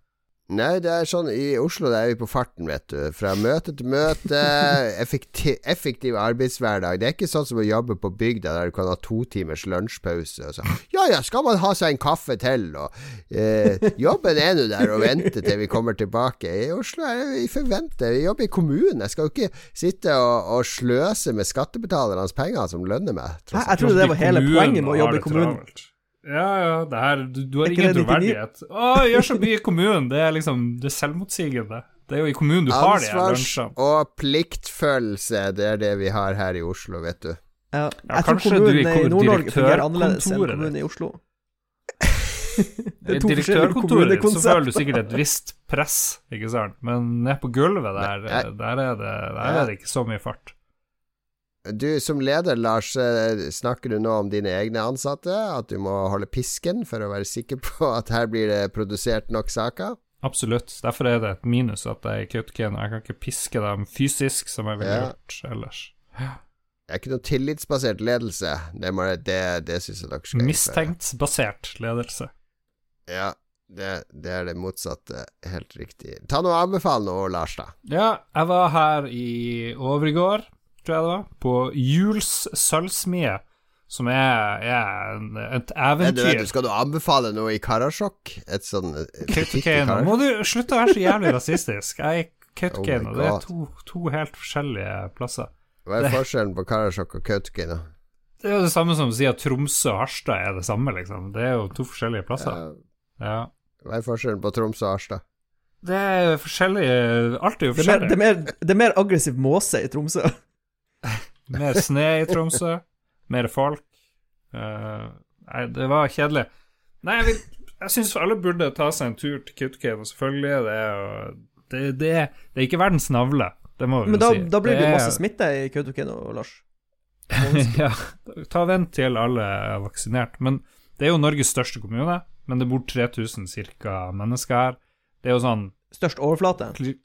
Nei, det er sånn I Oslo det er vi på farten, vet du. Fra møte til møte. Effektiv, effektiv arbeidshverdag. Det er ikke sånn som å jobbe på bygda der du kan ha to timers lunsjpause. Og så, ja ja, skal man ha seg en kaffe til? Og eh, Jobben er nå der og venter til vi kommer tilbake. I Oslo er det vi forventer. Vi jobber i kommunen. Jeg skal jo ikke sitte og, og sløse med skattebetalernes penger som lønner meg. Jeg, tross jeg trodde det var hele poenget med å jobbe i kommunen. Ja, ja, det her Du, du har ingen troverdighet. Å, gjør så mye i kommunen. Det er liksom Det er selvmotsigende. Det er jo i kommunen du har de her Ansvars- og pliktfølelse, det er det vi har her i Oslo, vet du. Ja. Ja, Jeg tror kanskje du i kommunen i Nord-Norge fungerer annerledes enn kommunen i. Oslo. I er to forskjellige direktørkontoret så føler du sikkert et visst press, ikke sant? Men ned på gulvet der, der, er det, der er det ikke så mye fart. Du som leder, Lars, eh, snakker du nå om dine egne ansatte? At du må holde pisken for å være sikker på at her blir det produsert nok saker? Absolutt. Derfor er det et minus at jeg er i Kautokeino. Jeg kan ikke piske dem fysisk som jeg ville Ja. gjort ellers. Det er ikke noe tillitsbasert ledelse. Det, må, det, det syns jeg dere skal gjøre. Mistenktbasert ledelse. Ja, det, det er det motsatte. Helt riktig. Ta noe anbefal nå, Lars, da. Ja, jeg var her i overgård, tror jeg det var, på Juls sølvsmie, som er, er et eventyr. Du, du, skal du anbefale noe i Karasjok? Et sånn i Kautokeino. Må du slutte å være så jævlig rasistisk? Jeg er Kautokeino. Oh det er to, to helt forskjellige plasser. Hva er forskjellen på Karasjok og Kautokeino? Det er jo det samme som å si at Tromsø og Harstad er det samme, liksom. Det er jo to forskjellige plasser. Ja, Ja. Hva er forskjellen på Tromsø og Harstad? Det er forskjellige Alt er jo Det er, mer, forskjellig. det, er mer, det er mer aggressiv måse i Tromsø. Mer snø i Tromsø, mer folk. Uh, nei, det var kjedelig. Nei, jeg vil Jeg syns alle burde ta seg en tur til Kautokeino, selvfølgelig. Det er det, det, det er ikke verdens navle, det må vi Men da, si. da blir det jo masse smitte i Kautokeino, Lars. ja, ta vent til alle er vaksinert. Men det er jo Norges største kommune, men det bor 3000 ca. mennesker her. Det er jo sånn Størst overflate. kli-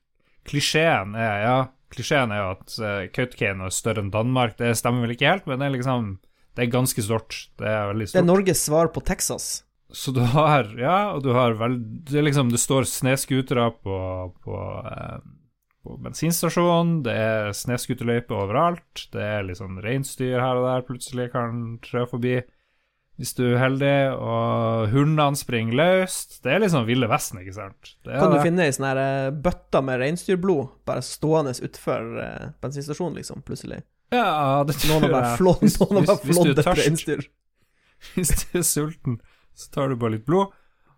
Klisjeen er ja, klisjeen er jo at uh, Kautokeino er større enn Danmark. Det stemmer vel ikke helt, men det er liksom Det er ganske stort. Det er veldig Det er. Norges svar på Texas. Så du har Ja, og du har vel Det liksom Det står snøscootere på, på, eh, på bensinstasjonen, det er snøscooterløype overalt, det er liksom reinsdyr her og der plutselig kan trø forbi hvis du er heldig, og hundene springer løst. Det er liksom Ville Vesten, ikke sant? Det Kan du det. finne ei sånn eh, bøtte med reinsdyrblod bare stående utfor eh, bensinstasjonen, liksom, plutselig? Ja, det tror Noen jeg. Hvis- noen har bare hvis du er flådd et reinsdyr. Hvis du er sulten, så tar du bare litt blod.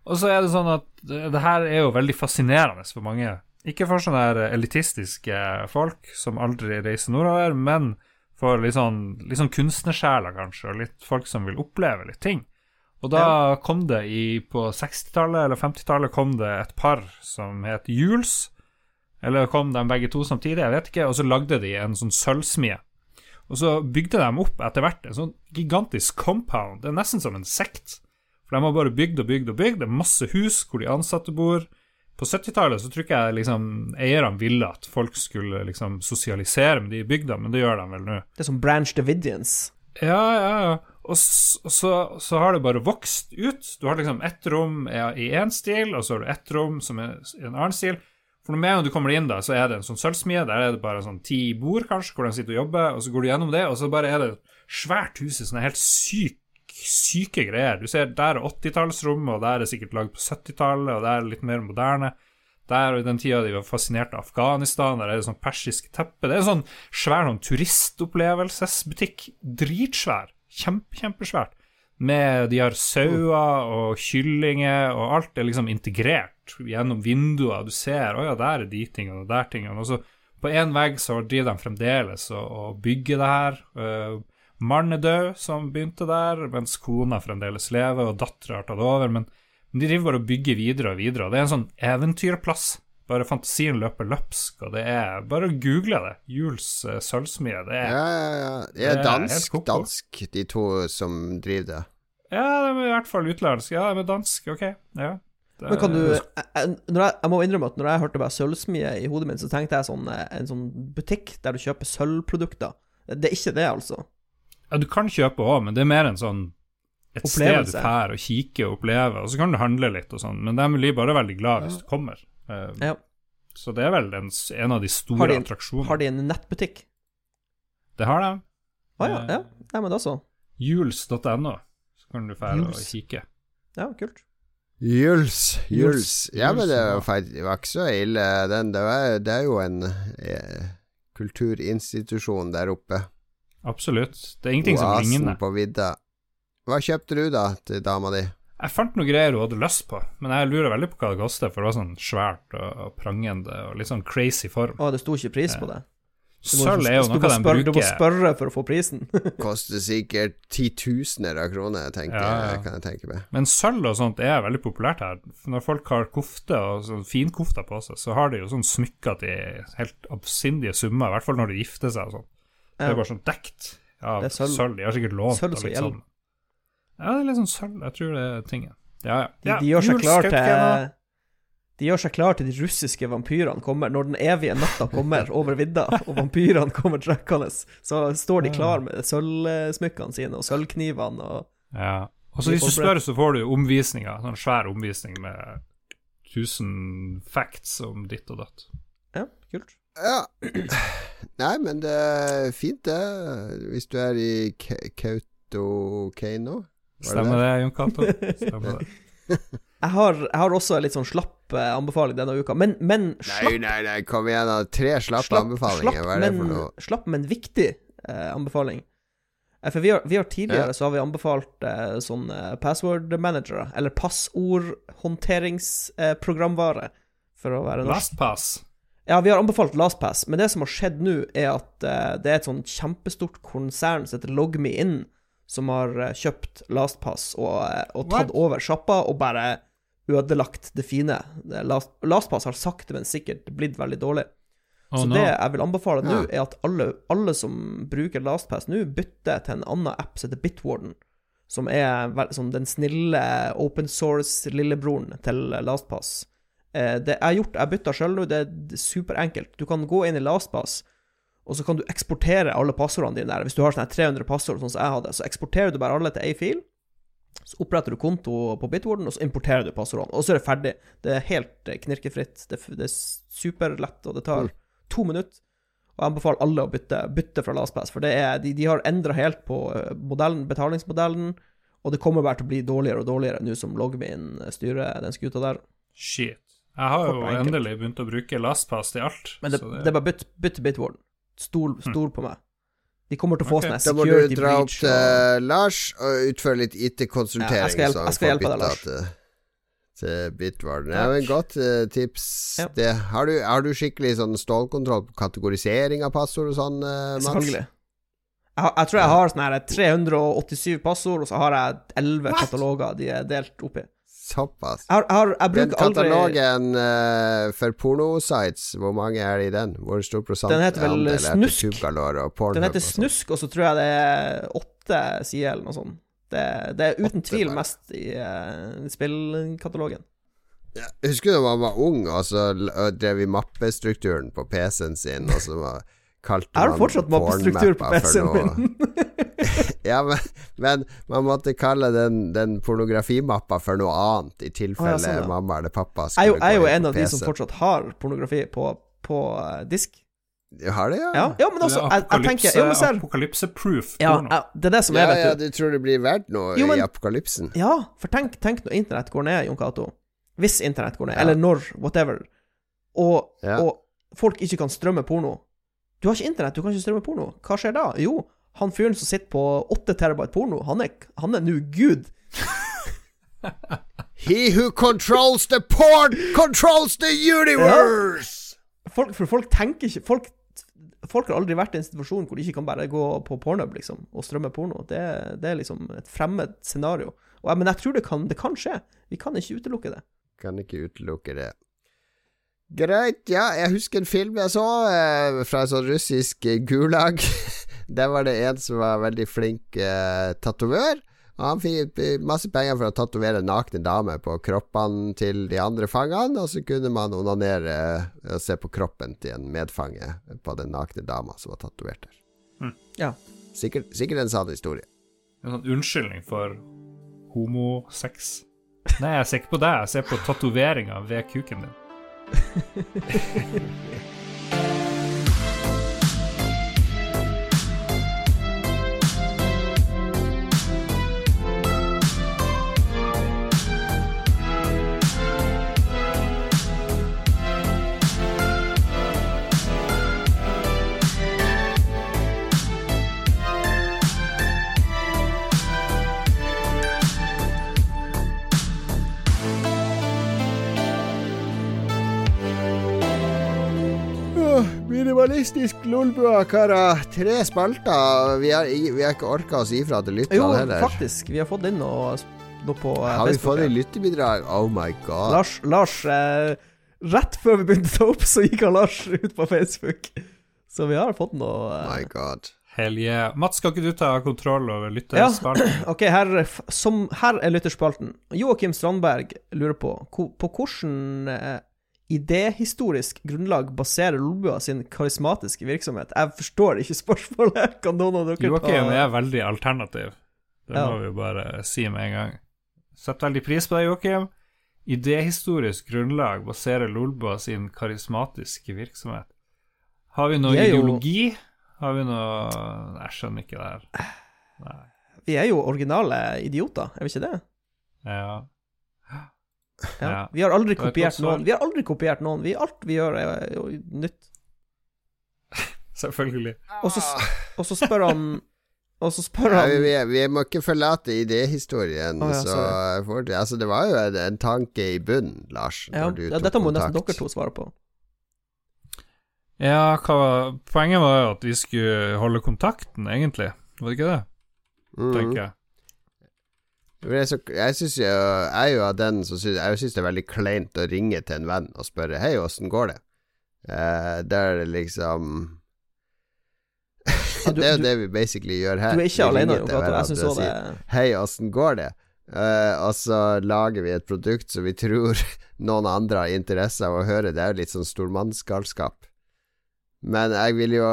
Og så er det sånn at det, det her er jo veldig fascinerende for mange. Ikke for sånne her elitistiske folk som aldri reiser nordover, men for litt sånn, litt sånn kunstnersjeler, kanskje, og litt folk som vil oppleve litt ting. Og da kom det i På 60-tallet eller 50-tallet kom det et par som het Jules. Eller kom de begge to samtidig, jeg vet ikke. Og så lagde de en sånn sølvsmie. Og så bygde de opp etter hvert en sånn gigantisk compound. Det er nesten som en sekt. For de har bare bygd og bygd og bygd. Det er masse hus hvor de ansatte bor. På 70-tallet så tror ikke jeg liksom eierne ville at folk skulle liksom sosialisere med de i bygda, men det gjør de vel nå. Det er som Branch Davidians. Ja, ja, ja. Og så, så, så har det bare vokst ut. Du har liksom ett rom i én stil, og så har du ett rom som er i en annen stil. For med en gang du kommer inn, da, så er det en sånn sølvsmie. Der er det bare sånn ti bord, kanskje, hvor de sitter og jobber. Og så går du gjennom det, og så bare er det et svært hus i sånn helt syk, syke greier. Du ser der er 80-tallsrommet, og der er sikkert lagd på 70-tallet, og der er litt mer moderne. Der og i den tida de var fascinert av Afghanistan, der er det sånn persisk teppe. Det er en sånn svær sånn turistopplevelsesbutikk. Dritsvær. Kjempe, kjempesvært. Med de har sauer og kyllinger, og alt er liksom integrert gjennom vinduer. Du ser å ja, der er de tingene og der tingene. Og så på én vegg så driver de fremdeles og, og bygger det her. Uh, Mannen er død, som begynte der, mens kona fremdeles lever, og dattera har tatt over. Men, de driver bare og bygger videre og videre. Det er en sånn eventyrplass. Bare fantasien løper løpsk, og det er Bare google det. Jules uh, sølvsmie. Det er Ja, ja, ja. Det er Det er dansk, dansk, de to som driver det. Ja, de er i hvert fall utenlandske. Ja, de er dansk, OK. Ja. Det Men kan du jeg, jeg, jeg må innrømme at når jeg hørte bare sølvsmie i hodet mitt, så tenkte jeg sånn, eh, en sånn butikk der du kjøper sølvprodukter. Det er ikke det, altså. Ja, du kan kjøpe òg, men det er mer en sånn et Opplevelse. sted du drar og kikker og opplever, og så kan du handle litt og sånn, men de blir bare veldig glad hvis du kommer. Eh, Ja. Så det er vel en, en av de store Har de en- attraksjonene. Har de en nettbutikk? Det har de. Å ja, Eh, ja. Nei, men da så. Jules.no, så kan du dra og kikke. Ja, kult. Juls, Juls. Juls, Ja, men det var, det var ikke så ille, den. Det, var, det er jo en eh, kulturinstitusjon der oppe. Absolutt. Det er ingenting som Oasen ligner. på vidda. Hva kjøpte du, da, til dama di? Jeg fant noen greier hun hadde lyst på, men jeg lurer veldig på hva det koster, for det var sånn svært og, og prangende og litt sånn crazy form. Å, det sto ikke pris på det. Sølv er jo noe de bruker. Du må spørre for å få prisen. Koster sikkert titusener av kroner, tenker Ja, ja. kan jeg tenke meg. Men sølv og sånt er veldig populært her. Når folk har kofte og sånn finkofter på seg, så har de jo sånn smykker til helt absindige summer, i hvert fall når de gifter seg og sånn. Det er bare sånn dekt av sølv. sølv. De har sikkert lånt Sølv som litt sånn. Ja, det er litt sånn sølv. Jeg tror det er tingen. Ja, ja. De, de gjør seg klar til De gjør seg klar til de russiske vampyrene kommer. Når den evige natta kommer over vidda, og vampyrene kommer trekkende, så står de klar med sølvsmykkene sine og sølvknivene og Ja. Og så hvis du spør, så får du omvisninger. Sånn svær omvisning med 1000 facts om ditt og datt. Ja, kult. Ja. Nei, men det er fint, det. Hvis du er i Ka- Kautokeino. Stemmer det, Jon Cato? Stemmer det. Jeg har, jeg har også en litt sånn slapp eh, anbefaling denne uka, men, men slapp, nei, nei, kom igjen, da. Tre slappe anbefalinger. Hva er det men, for noe? slapp, men viktig eh, anbefaling. Eh, For vi har, vi har tidligere Ja. så har vi anbefalt eh, sånn eh, password managere, eller passordhåndteringsprogramvare, for å være norsk. LastPass. Ja, vi har anbefalt LastPass, men det som har skjedd nå, er at uh, det er et sånn kjempestort konsern som heter LogMeIn, som har uh, kjøpt LastPass og, uh, og tatt What? over sjappa og bare ødelagt det fine. Det, Last, LastPass har sakte, men sikkert blitt veldig dårlig. Oh, Så no. det jeg vil anbefale nå, er at alle, alle som bruker LastPass nå, bytter til en annen app som heter Bitwarden, som er som den snille open source-lillebroren til LastPass. Eh, det jeg har gjort, jeg bytta sjøl nå, det er superenkelt. Du kan gå inn i LastPass, og så kan du eksportere alle passordene dine der. Hvis du har sånne 300 passord, sånn som jeg hadde, så eksporterer du bare alle til ei fil. Så oppretter du konto på Bitwarden, og så importerer du passordene. Og så er det ferdig. Det er helt eh, knirkefritt. Det, er- det er superlett, og det tar to minutter. Og jeg anbefaler alle å bytte, bytte fra LastPass, for det er, de, de har endra helt på eh, modellen, betalingsmodellen, og det kommer bare til å bli dårligere og dårligere nå som Logmin styrer den skuta der. Shit. Jeg har jo endelig begynt å bruke LastPass til alt. Men det, så det er bare bytt, bytt til Bitwarden. Stol, stol på meg. De kommer til å få en security breach Da må du dra opp til og Lars og utføre litt IT-konsultering. jeg skal hjelpe- jeg skal hjelpe deg, Lars. Til, til Bitwarden. Ja, men godt uh, tips. Ja. Det, har, du, har du skikkelig sånn stålkontroll på kategorisering av passord og sånn, uh, Mats? Selvfølgelig. Jeg, jeg tror jeg har sånn her 387 passord, og så har jeg 11 kataloger de er delt opp i. Såpass. Jeg, jeg, jeg Den bruker aldri katalogen eh, for pornosites, hvor mange er det i den? Hvor stor prosent Den heter vel Snusk. Den heter? Snusk, og så tror jeg det er åtte sider eller noe sånt. Det, det er uten Åtte tvil bare. mest i uh, spillkatalogen. Ja, husker du da man var ung, og så drev vi mappestrukturen på PC-en sin, og så var, kalte man fortsatt mappestruktur på pornmapper for noe-. Ja, men, men man måtte kalle den, den pornografimappa for noe annet, i tilfelle ah, ja, sånn, ja. mamma eller pappa Jeg er jo, skulle jeg er jo en på av de som fortsatt har pornografi på, på eh, disk. Har det, ja? Ja, ja men også, jeg, jeg tenker Jo, men ser Apokalypse-proof ja, porno. ja, Det er det som er, vet ja, du. du tror det blir verdt noe Jo, men- i apokalypsen? Ja, for tenk, tenk når internett går ned, Jon Cato. Hvis internett går ned, Ja. eller når, whatever. og, Ja. og folk ikke kan strømme porno. Du har ikke internett, du kan ikke strømme porno. Hva skjer da? Jo, han fyren som sitter på 8 terabyte porno, han er, han er nå gud. He who controls the porn controls the universe! Folk, for folk tenker ikke folk, folk har aldri vært i en situasjon hvor de ikke kan bare gå på Pornhub liksom, og strømme porno. Det, det er liksom et fremmed scenario. Og, men jeg tror det kan, det kan skje. Vi kan ikke utelukke det. Kan ikke utelukke det. Greit, ja, jeg husker en film jeg så eh, fra en sånn russisk gulag. Der var det en som var veldig flink eh, tatovør. Og han fikk masse penger for å tatovere nakne damer på kroppene til de andre fangene, og så kunne man onanere eh, og se på kroppen til en medfange på den nakne dama som var tatovert der. Ja. Sikkert, sikkert en sann historie. En sånn unnskyldning for homosex. Nei, jeg ser ikke på deg, jeg ser på tatoveringa ved kuken din. Minimalistisk lolbua, karer. Tre spalter. Vi har, vi har ikke orka å si ifra til Jo, lytterne heller. faktisk. Vi har fått inn noe, noe på Facebook. Har vi Facebook. fått inn lyttebidrag? Oh my god. Lars, Lars eh, Rett før vi begynte å ta opp, så gikk han Lars ut på Facebook. Så vi har fått noe eh, My god. Hell yeah. Mats, skal ikke du ta kontroll over Ja. Ok, her, som, her er lytterspalten. Joakim Strandberg lurer på På hvordan eh, idéhistorisk grunnlag baserer Lolbua sin karismatiske virksomhet? Jeg forstår ikke spørsmålet. Kan noen av dere Joakim ta er veldig alternativ. Det Ja. må vi jo bare si med en gang. Setter veldig pris på deg, Joakim. Idéhistorisk grunnlag baserer Lolbua sin karismatiske virksomhet. Har vi noe jo- ideologi? Har vi noe Jeg skjønner ikke det her. Nei. Vi er jo originale idioter, er vi ikke det? Ja. Ja. Vi har aldri er kopiert noen. Vi har aldri kopiert noen. Vi, alt vi gjør, er jo nytt. Selvfølgelig. Og så, og så spør han Og så spør han vi, vi må ikke forlate idéhistorien. Oh, ja, så for, altså, det var jo en, en tanke i bunnen, Lars. ja, når du ja, tok Dette må nesten dere to svare på. Ja, hva Poenget var jo at vi skulle holde kontakten, egentlig. Var det ikke det? Mm. Tenker jeg. Så, jeg synes jo Jeg er jo av den som syns, Jeg synes det er veldig kleint å ringe til en venn og spørre Hei, åssen går det? Eh, der er det liksom Ja, du- Det er jo det vi basically gjør her. Du er ikke alene, til Gato. Jeg syns òg det sier, Hei, åssen går det? Eh, og så lager vi et produkt som vi tror noen andre har interesse av å høre. Det er jo litt sånn stormannsgalskap. Men jeg vil jo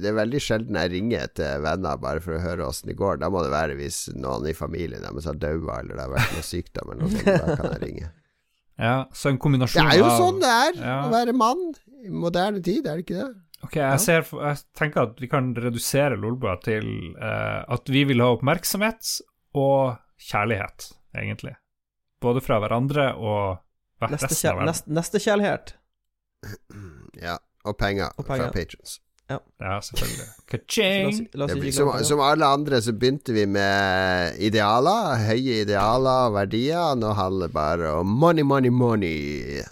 Det er veldig sjelden jeg ringer til venner bare for å høre åssen det går. Da må det være hvis noen i familien deres har daua, eller det har vært noe sykdom eller noe sånt. Da kan jeg ringe. Ja, så en kombinasjon av Det er jo av sånn det er Ja. å være mann i moderne tid, er det ikke det? Ok, jeg, ser, jeg tenker at vi kan redusere Lolbua til eh, at vi vil ha oppmerksomhet og kjærlighet, egentlig. Både fra hverandre og resten av verden. Nestekjærlighet. Neste Ja. Og penger, Og penger. fra patrons. Ja, selvfølgelig. La oss, la ikke blir- Som, som alle andre så begynte vi med idealer, høye idealer og verdier. Nå handler det bare om money, money, money.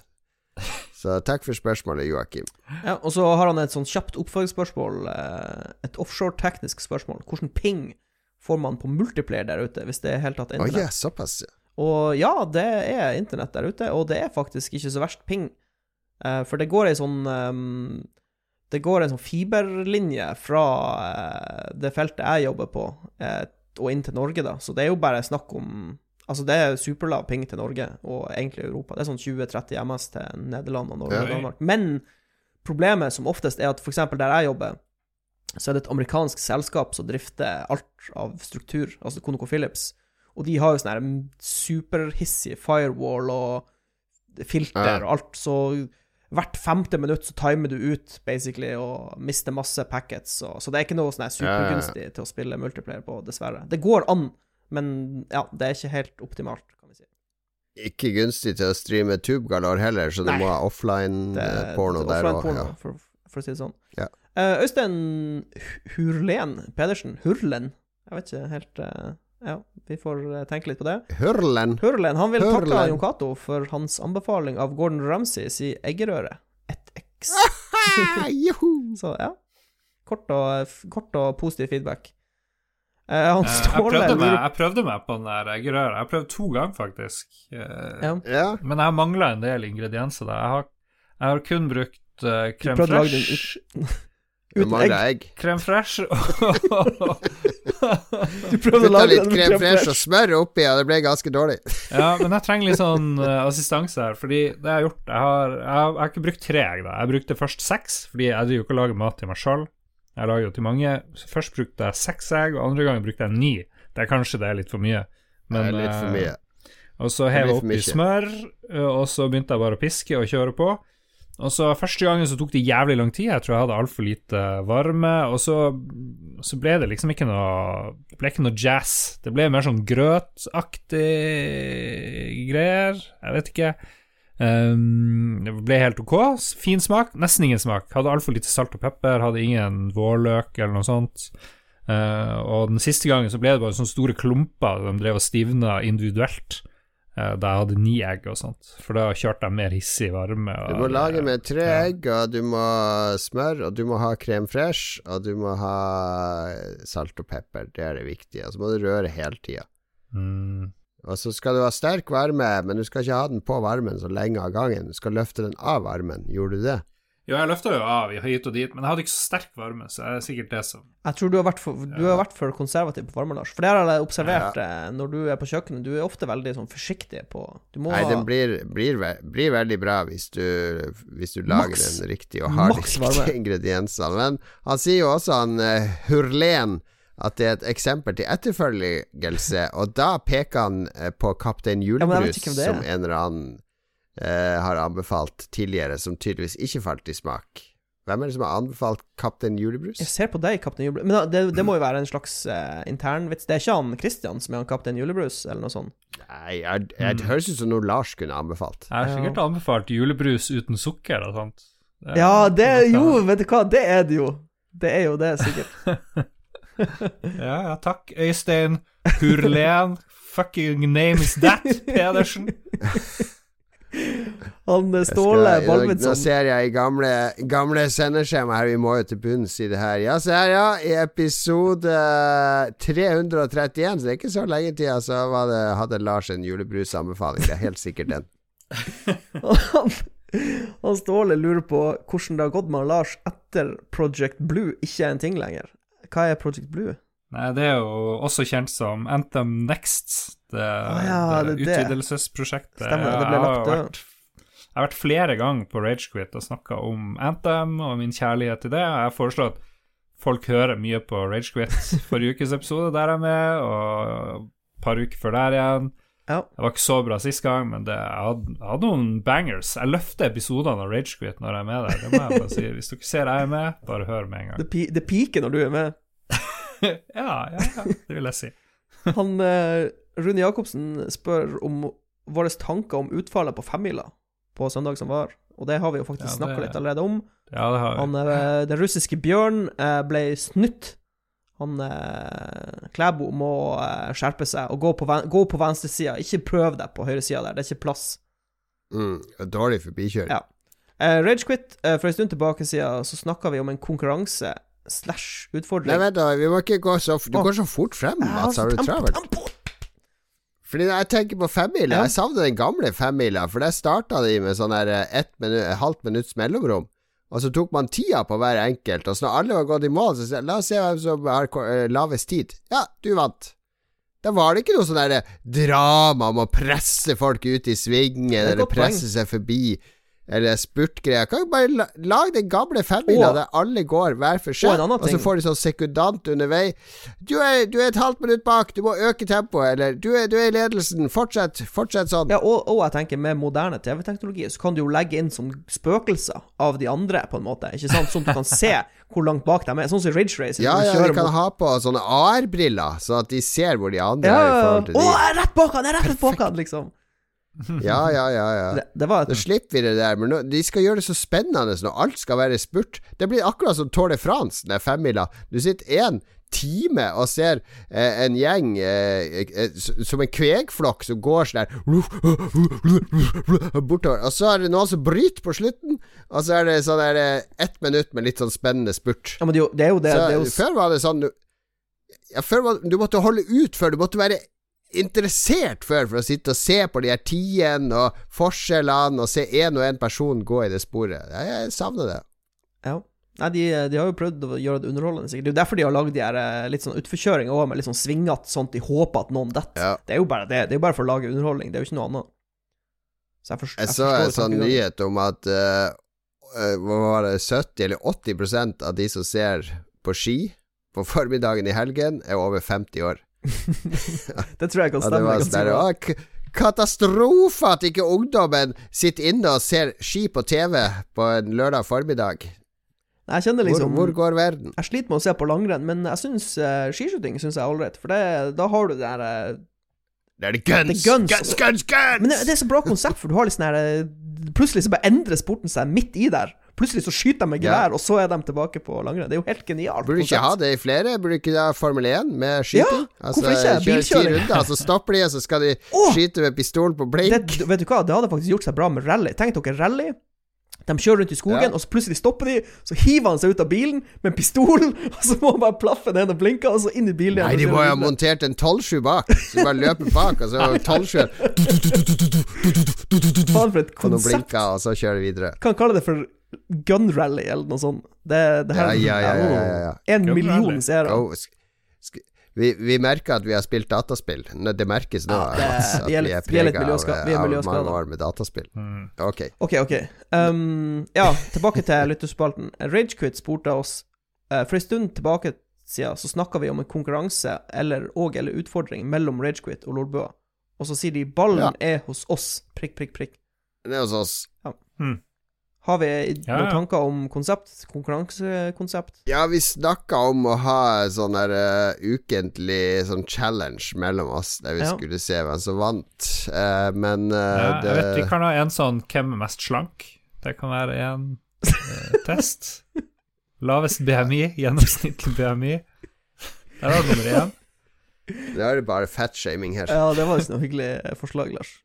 Så takk for spørsmålet, Joakim. Ja, og så har han et sånn kjapt oppfølgingsspørsmål. eh, Et offshore-teknisk spørsmål. Hvordan ping får man på multiplayer der ute, hvis det er helt tatt internett? Oh, yeah, såpass. ja. Og ja, det er internett der ute, og det er faktisk ikke så verst ping. Eh, for det går ei sånn Det går en sånn fiberlinje fra eh, det feltet jeg jobber på, eh, og inn til Norge, da. Så det er jo bare snakk om Altså, det er superlav ping til Norge, og egentlig Europa. Det er sånn 20-30 MS til Nederland og Norge og Danmark. Men problemet som oftest er at eksempel der jeg jobber, så er det et amerikansk selskap som drifter alt av struktur, altså ConocoPhillips. Og de har jo sånn superhissig firewall og filter og alt, så hvert femte minutt så timer du ut, basically, og mister masse packets. Og, så det er ikke noe sånn supergunstig til å spille multiplayer på, dessverre. Det går an, men ja, det er ikke helt optimalt, kan vi si. Ikke gunstig til å streame Tubegalor heller, så du må ha offline-porno det- der offline òg. porno, Ja. for, for å si det sånn. Ja. Uh, Øystein Hurlen Pedersen. Hurlen? Jeg vet ikke helt eh, Ja, vi får eh, tenke litt på det. Hurlen. Hurlen han vil takke Hurlen. Jon Cato for hans anbefaling av Gordon Ramsays si eggerøre. 1X. Ah. Så ja. Kort og, kort og positiv feedback. Eh, han Eh, Jeg prøvde, meg, jeg prøvde meg på den der eggerøra. Jeg prøvde to ganger, faktisk. Eh, ja. Men jeg mangla en del ingredienser. der. Jeg har, jeg har kun brukt uh, Du crème fraîche. ut, uten egg. egg. Crème fresh. Du prøvde å lage litt crème fresh og smør oppi, og det ble ganske dårlig. Ja, men jeg trenger litt sånn eh, assistanse her, fordi det jeg har gjort Jeg har, jeg har, jeg har ikke brukt tre egg, da. Jeg brukte først seks, fordi jeg driver jo ikke og lager mat til meg sjøl. Jeg lager jo til mange. Så først brukte jeg seks egg, og andre gangen brukte jeg ni. Det er kanskje det er litt for mye. det er litt eh, for mye. Og så hev jeg oppi smør, eh, og så begynte jeg bare å piske og kjøre på. Og så Første gangen så tok det jævlig lang tid, jeg tror jeg hadde altfor lite varme. Og så, så ble det liksom ikke noe Det ble ikke noe jazz. Det ble mer sånn grøtaktig greier. Jeg vet ikke. Um, det ble helt ok. Fin smak. Nesten ingen smak. Hadde altfor lite salt og pepper. Hadde ingen vårløk eller noe sånt. Uh, og den siste gangen så ble det bare sånne store klumper de drev og stivna individuelt. Eh, da jeg hadde ni egg og sånt. For da kjørte jeg mer hissig varme. Du må lage med tre Ja. egg, og du må smør, og du må ha krem fresh, og du må ha salt og pepper. Det er det viktige. Og så må du røre hele tida. mm, Og så skal du ha sterk varme, men du skal ikke ha den på varmen så lenge av gangen. Du skal løfte den av varmen. Gjorde du det? Jo, jeg løfta jo av i hit og dit, men jeg hadde ikke så sterk varme, så det er sikkert det som Jeg tror du har vært for, du har vært for konservativ på varme, Lars. For det har jeg observert ja. når du er på kjøkkenet. Du er ofte veldig sånn forsiktig på Du må Nei, den blir, blir, blir veldig bra hvis du, hvis du lager Max. den riktig og har de riktige ingrediensene. Men han sier jo også, han uh, Hurlen, at det er et eksempel til etterfølgelse, og da peker han eh, på Kaptein Julebrus, er. som en eller annen eh, har anbefalt tidligere, som tydeligvis ikke falt i smak. Hvem er det som har anbefalt Kaptein Julebrus? Jeg ser på deg, Kaptein Julebrus. Men det, det må jo være en slags uh, internvits. Det er ikke han Christian som er han Kaptein Julebrus, eller noe sånt? Nei, jeg, jeg, det høres ut som noe Lars kunne anbefalt. Jeg har sikkert anbefalt julebrus uten sukker og sånt. Det- Ja, det er jo Vet du hva, det er det jo. Det er jo det, sikkert. Ja, ja, takk, Øystein Hurlen. Fucking name is that, Pedersen. Han eh, Ståle skal- Nå ser jeg i gamle, gamle sendeskjema her, vi må jo til bunns i det her. Ja, se her, ja. I episode 331, så det er ikke så lenge til, så var det, hadde Lars en julebrusanbefaling. Det er helt sikkert den. han, han Ståle lurer på hvordan det har gått med Lars etter Project Blue ikke er en ting lenger. Hva er Project Blue? Nei, det er jo også kjent som Anthem Next. Det, ja, det, det utvidelsesprosjektet. Stemmer, det ble lagt død. Jeg har vært flere ganger på Ragequit og snakka om Anthem og min kjærlighet til det. Jeg foreslår at folk hører mye på Ragequit forrige ukes episode, der jeg er med, og et par uker før der igjen. Ja. Det var ikke så bra sist gang, men det, jeg, hadde, jeg hadde noen bangers. Jeg løfter episodene av Ragequit når jeg er med der. Det må jeg bare si. Hvis dere ser jeg er med, bare hør med en gang. Det, pi det piker når du er med. ja, ja, ja, det vil jeg si. Han eh, Rune Jacobsen spør om våre tanker om utfallet på femmila på søndag som var. Og det har vi jo faktisk Ja, snakka litt allerede om. Ja, det har vi. Han, eh, den russiske Bjørn eh, ble snytt. Han eh, Klæbo må eh, skjerpe seg og gå på, ven gå på venstresida. Ikke prøv deg på høyresida der, det er ikke plass. Mm, dårlig forbikjøring. Ja. Eh, Ragequit, eh, for en stund tilbake siden så snakka vi om en konkurranse slash utfordring. Nei, vent da, vi må ikke gå så Du går så fort frem, Mats. Har du travelt? tempo! Fordi når jeg tenker på femmila, Ja. jeg savner den gamle femmila, for der starta de med sånn her eh, ett minu et halvt minutts mellomrom. Og så tok man tida på hver enkelt, og så når alle var gått i mål, så sa la oss se hvem som har eh, lavest tid. Ja, du vant. Da var det ikke noe sånn drama om å presse folk ut i svingen, er eller presse seg forbi, eller spurtgreier. Kan jo bare la, lage den gamle femmila der alle går hver for seg, og og så får de sånn sekundant undervei. Du du er et halvt minutt bak, du må øke tempoet, eller du er, du er i ledelsen, fortsett, fortsett sånn. Ja, og, og jeg tenker med moderne TV-teknologi så kan du jo legge inn sånn spøkelser av de andre, på en måte. Ikke sant? Sånn du kan se hvor langt bak de er. Sånn som Ridge Race. Ja, ja, de kan mot- ha på sånne AR-briller, sånn at de ser hvor de andre ja, er i forhold Å, de. jeg er rett bak han! Jeg er rett bak han, liksom. Ja, ja, ja. ja. Det, det var Da slipper vi det der. Men nå, de skal gjøre det så spennende når alt skal være spurt. Det blir akkurat som Tour de France, den femmila. Du sitter én time og ser eh, en gjeng eh, eh, som en kvegflokk som går sånn der bortover. Og så er det noen som bryter på slutten, og så er det sånn der eh, ett minutt med litt sånn spennende spurt. Ja, men det det. Så, før var det sånn du, ja, før var, du måtte holde ut før. Du måtte være interessert før for å sitte og se på de her tidene og forskjellene og se én og én person gå i det sporet. Jeg, savner det. ja. Nei, de, de har jo prøvd å gjøre det underholdende, sikkert. Det er jo derfor de har lagd de her eh, litt sånn utforkjøringer òg, med litt sånn svingete sånt i håp at noen detter. Ja. Det er jo bare det. Det er jo bare for å lage underholdning. Det er jo ikke noe annet. Så jeg, forst, Jeg jeg så en sånn nyhet om at Hva var det 70 eller 80% av de som ser på ski på formiddagen i helgen, er over 50 år. Det tror jeg kan Ja, det stemme. var sånn der, bra. «Å, k- Katastrofe at ikke ungdommen sitter inne og ser ski på TV på en lørdag formiddag. Jeg kjenner liksom hvor, hvor går verden? Jeg sliter med å se på langrenn, men jeg syns uh, skiskyting synes jeg er ålreit. For det, da har du det der uh, Det er det guns! Det guns, guns, guns, guns! Men det, det er så bra konsept, for du har litt sånn her eh, Plutselig så bare endrer sporten seg midt i der. Plutselig så skyter de med Ja. og så er de tilbake på langrenn. Det er jo helt genialt. Burde du ikke ha det i flere? Burde du ikke ha Formel 1 med skyting? Ja, hvorfor ikke? Bilkjøring. runder, så stopper de, og så skal de oh, skyte med pistol på blink. det, vet du hva, det hadde faktisk gjort seg bra med rally. Tenk dere rally. De kjører rundt i skogen, Ja. og så plutselig stopper de. Så hiver han seg ut av bilen med en pistol, og så må han bare plaffe ned og blinke, og så inn i bilen Nei, de må jo ha montert en 12-7 bak. Så de bare løper bak, og så 12-7 Faen for et og nå blinker, og så kjører de videre. Kan kalle det for gun rally, eller noe sånt. Det, det Ja, her ja, ja. ja, ja, ja. En Gun million seere. Vi, vi merker at vi har spilt dataspill. Det merkes nå Ja, det- at vi er prega av, av mange år med dataspill. Mm. Ok. Ok, ok. Um, ja, tilbake til lytterspalten. Ragequit spurte oss eh, For en stund tilbake siden så snakka vi om en konkurranse eller, og eller utfordring mellom Ragequit og Lolbua. Og så sier de 'ballen er hos oss', prikk, prikk, prikk. Det er hos oss. Har vi Ja, noen tanker om konsept? Konkurransekonsept? Ja, vi snakka om å ha sånn der uh, ukentlig sånn challenge mellom oss, der vi Ja. skulle se hvem som vant. uh, men uh, Ja, det jeg vet vi kan ha en sånn 'Hvem er mest slank?' Det kan være en eh, test. Lavest BMI, gjennomsnittlig BMI. Der har du nummer én. Det er bare fatshaming her. Ja, det var visst noe hyggelig eh, forslag, Lars.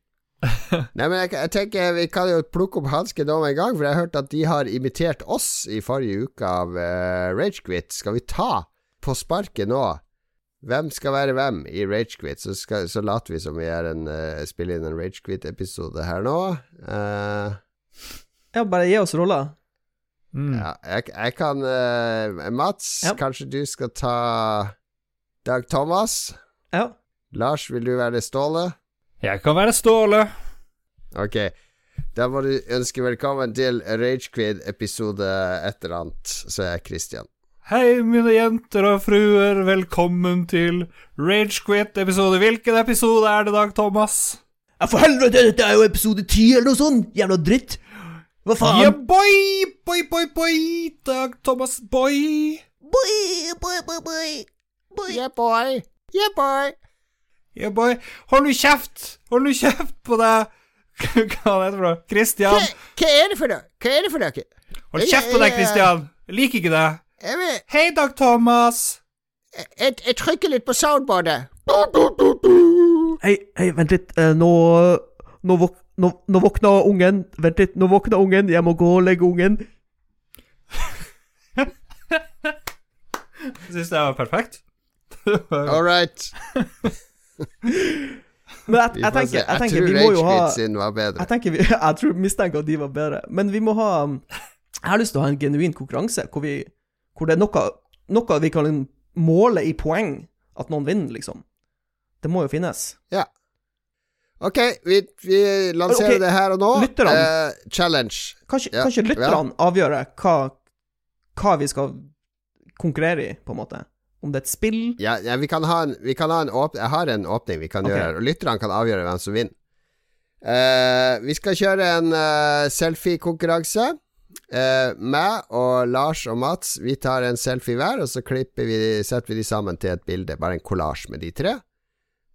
Nei, men jeg, jeg tenker vi kan jo plukke opp hansken nå med en gang, for jeg har hørt at de har imitert oss i forrige uke av uh, Ragequit. Skal vi ta på sparket nå? Hvem skal være hvem i Ragequit? Så, skal- så later vi som vi er en, uh, spiller inn en Ragequit-episode her nå. Uh, Ja, bare gi oss roller. Mm. ja, jeg, jeg kan uh, Mats, Ja. kanskje du skal ta Dag Thomas? Ja. Lars, vil du være Ståle? Jeg kan være Ståle. Ok, da må du ønske velkommen til Ragequid episode et eller annet, så er jeg Christian. Hei, mine jenter og fruer, velkommen til Ragequit-episode. Hvilken episode er det, i Dag Thomas? ja, for helvete, dette er jo episode ti eller noe sånt! Jævla dritt! Hva faen? Yeah, boy! Boy, boy, boy! Dag Thomas, boy! Boy, boy, boy, boy. Boy. Yeah, boy! Yeah, boy! Yeah, bare Hold nå kjeft! Hold nå kjeft på deg! Hva er det for noe? Kristian? Hva, hva er det for noe? Hva er det for noe? Hold kjeft på deg, Kristian! Jeg liker ikke det. Jeg, vet- Hei, Dag Thomas! jeg, jeg trykker litt på soundboardet. Hei, hei, vent litt. Eh, nå, nå, våk, nå, nå våkna ungen. Vent litt, nå våkna ungen. Jeg må gå og legge ungen. Jeg syns det var perfekt. All right. Men jeg, jeg tenker, jeg tenker tror vi må jo ha sin var bedre. Jeg tenker vi, jeg tror mistenker at de var bedre. Men vi må ha Jeg har lyst til å ha en genuin konkurranse hvor, vi, hvor det er noe, noe vi kan måle i poeng at noen vinner, liksom. Det må jo finnes. Ja. Ok, vi, vi lanserer okay. det her og nå. lytterne. Eh, challenge. Kanskje, Ja, kanskje lytterne avgjøre hva, hva vi skal konkurrere i, på en måte. Om det er et spill Ja, ja vi kan ha en, vi kan ha en åpning Jeg har en åpning vi kan okay. gjøre her, og lytterne kan avgjøre hvem som vinner. Uh, vi skal kjøre en uh, selfie-konkurranse. Eh, meg og Lars og Mats Vi tar en selfie hver, og så klipper vi, setter vi de sammen til et bilde. Bare en kollasj med de tre.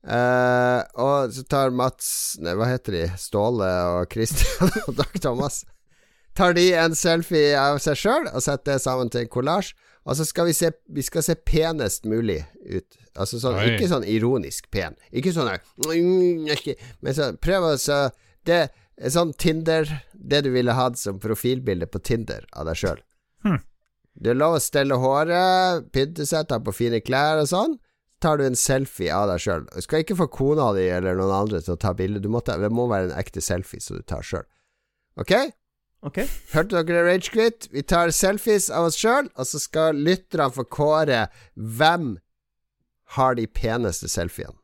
Uh, og så tar Mats Nei, hva heter de? Ståle og Christian og Dag Thomas. Tar de en selfie av seg sjøl og setter det sammen til en kollasj. Og så skal vi se Vi skal se penest mulig ut. Altså sånn, Ikke sånn ironisk pen. Ikke sånn her Men så prøv å så Det er sånn Tinder Det du ville hatt som profilbilde på Tinder av deg sjøl. Hm. Det er lov å stelle håret, pynte seg, ta på fine klær og sånn. Tar du en selfie av deg sjøl. Du skal ikke få kona di eller noen andre til å ta bilde. Du det må være en ekte selfie som du tar sjøl. Ok? OK? Hørte dere Ragequit? Vi tar selfies av oss sjøl, og så skal lytterne få kåre hvem har de peneste selfiene.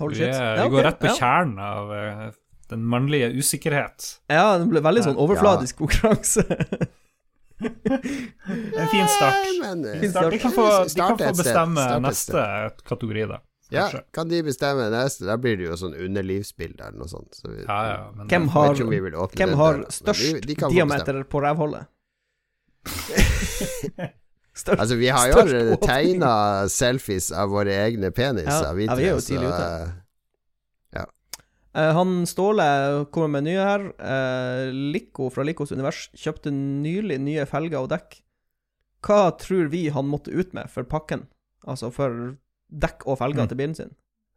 Holy Vi, shit. er, Ja, vi går rett på ja. kjernen av uh, den mannlige usikkerhet. Ja, det ble veldig sånn overfladisk konkurranse. En fin start. Nei, Men, eh, Fin Start. De kan få, de kan få bestemme neste kategori, da. Ja, Kanskje. kan de bestemme neste? Da blir det jo sånn underlivsbilde eller noe sånt. Så vi, Ja, ja, men Hvem har, hvem har der, størst de- de diameter på rævhullet? Størst Altså, vi har jo allerede tegna selfies av våre egne peniser. Ja, vi ja, vi er jo tre, tidlig så, ute. ja. Uh, han Ståle kommer med nye her. Uh, Lico fra Licos univers kjøpte nylig nye felger og dekk. Hva tror vi han måtte ut med for pakken? Altså for dekk og felger Mm. til bilen sin?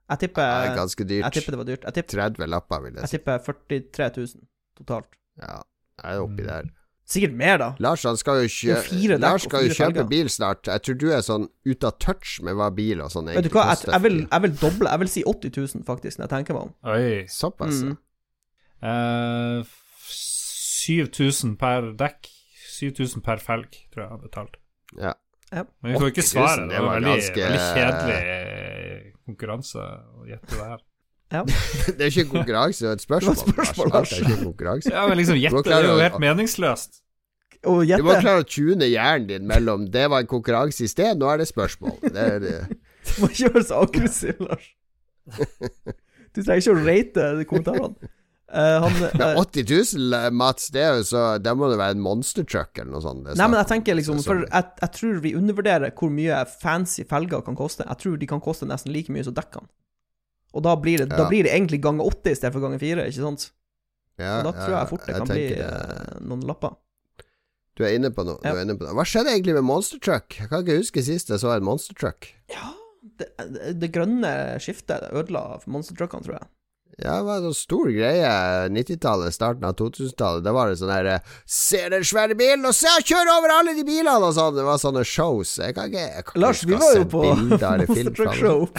Jeg det er tipper, ganske dyrt. jeg tipper det var dyrt. Jeg tipper, 30 lapper, vil jeg jeg si. tipper 43 000 totalt. Ja, jeg er oppi der. Sikkert mer, da. Lars han skal jo, kjø fire dekk Lars og skal jo kjøpe felger. bil snart. Jeg tror du er sånn ute av touch med hva bil og sånn egentlig jeg, koster. jeg, vil, jeg vil doble. Jeg vil si 80 000, faktisk, når jeg tenker meg om. Oi. Såpass. Mm. Uh, 7000 per dekk. 7000 per felg, tror jeg jeg har betalt. Ja. Men vi får ikke 80 000, svaret. Det det var veldig, ganske- veldig kjedelig eh, konkurranse å gjette det her. Det er ikke en konkurranse, det er et spørsmål. Det spørsmål, Lars. Alt er ikke konkurranse. Ja, men liksom gjette det er jo helt meningsløst. Og Du må klare å tune hjernen din mellom 'det var en konkurranse i sted', nå er det spørsmål. Det er det. Du må ikke være så aggressiv, Lars. Du trenger ikke å rate kommentarene. Eh, han, eh, 80 000, Mats, det er jo så Da må det være en monster truck eller noe sånt. det Nei, men jeg tenker liksom For jeg, jeg tror vi undervurderer hvor mye fancy felger kan koste. Jeg tror de kan koste nesten like mye som dekkene. Og da blir det, da blir det egentlig ganger åtte i stedet for ganger 4, ikke sant? Ja, Og da ja, tror jeg fort det kan bli det. eh, noen lapper. Du er inne på noe. Du er inne på noe. Hva skjedde egentlig med monster truck? Jeg kan ikke huske sist jeg så en monster truck. Ja, det, det, grønne skiftet ødela monstertruckene, tror jeg. Ja, det var en sånn stor greie 90-tallet, starten av 2000-tallet. Da var det sånn her Se den svære bilen, og se han kjører over alle de bilene! Og sånn. Det var sånne shows. Jeg kan ikke, jeg kan Lars, vi var jo på Monster Truck. Show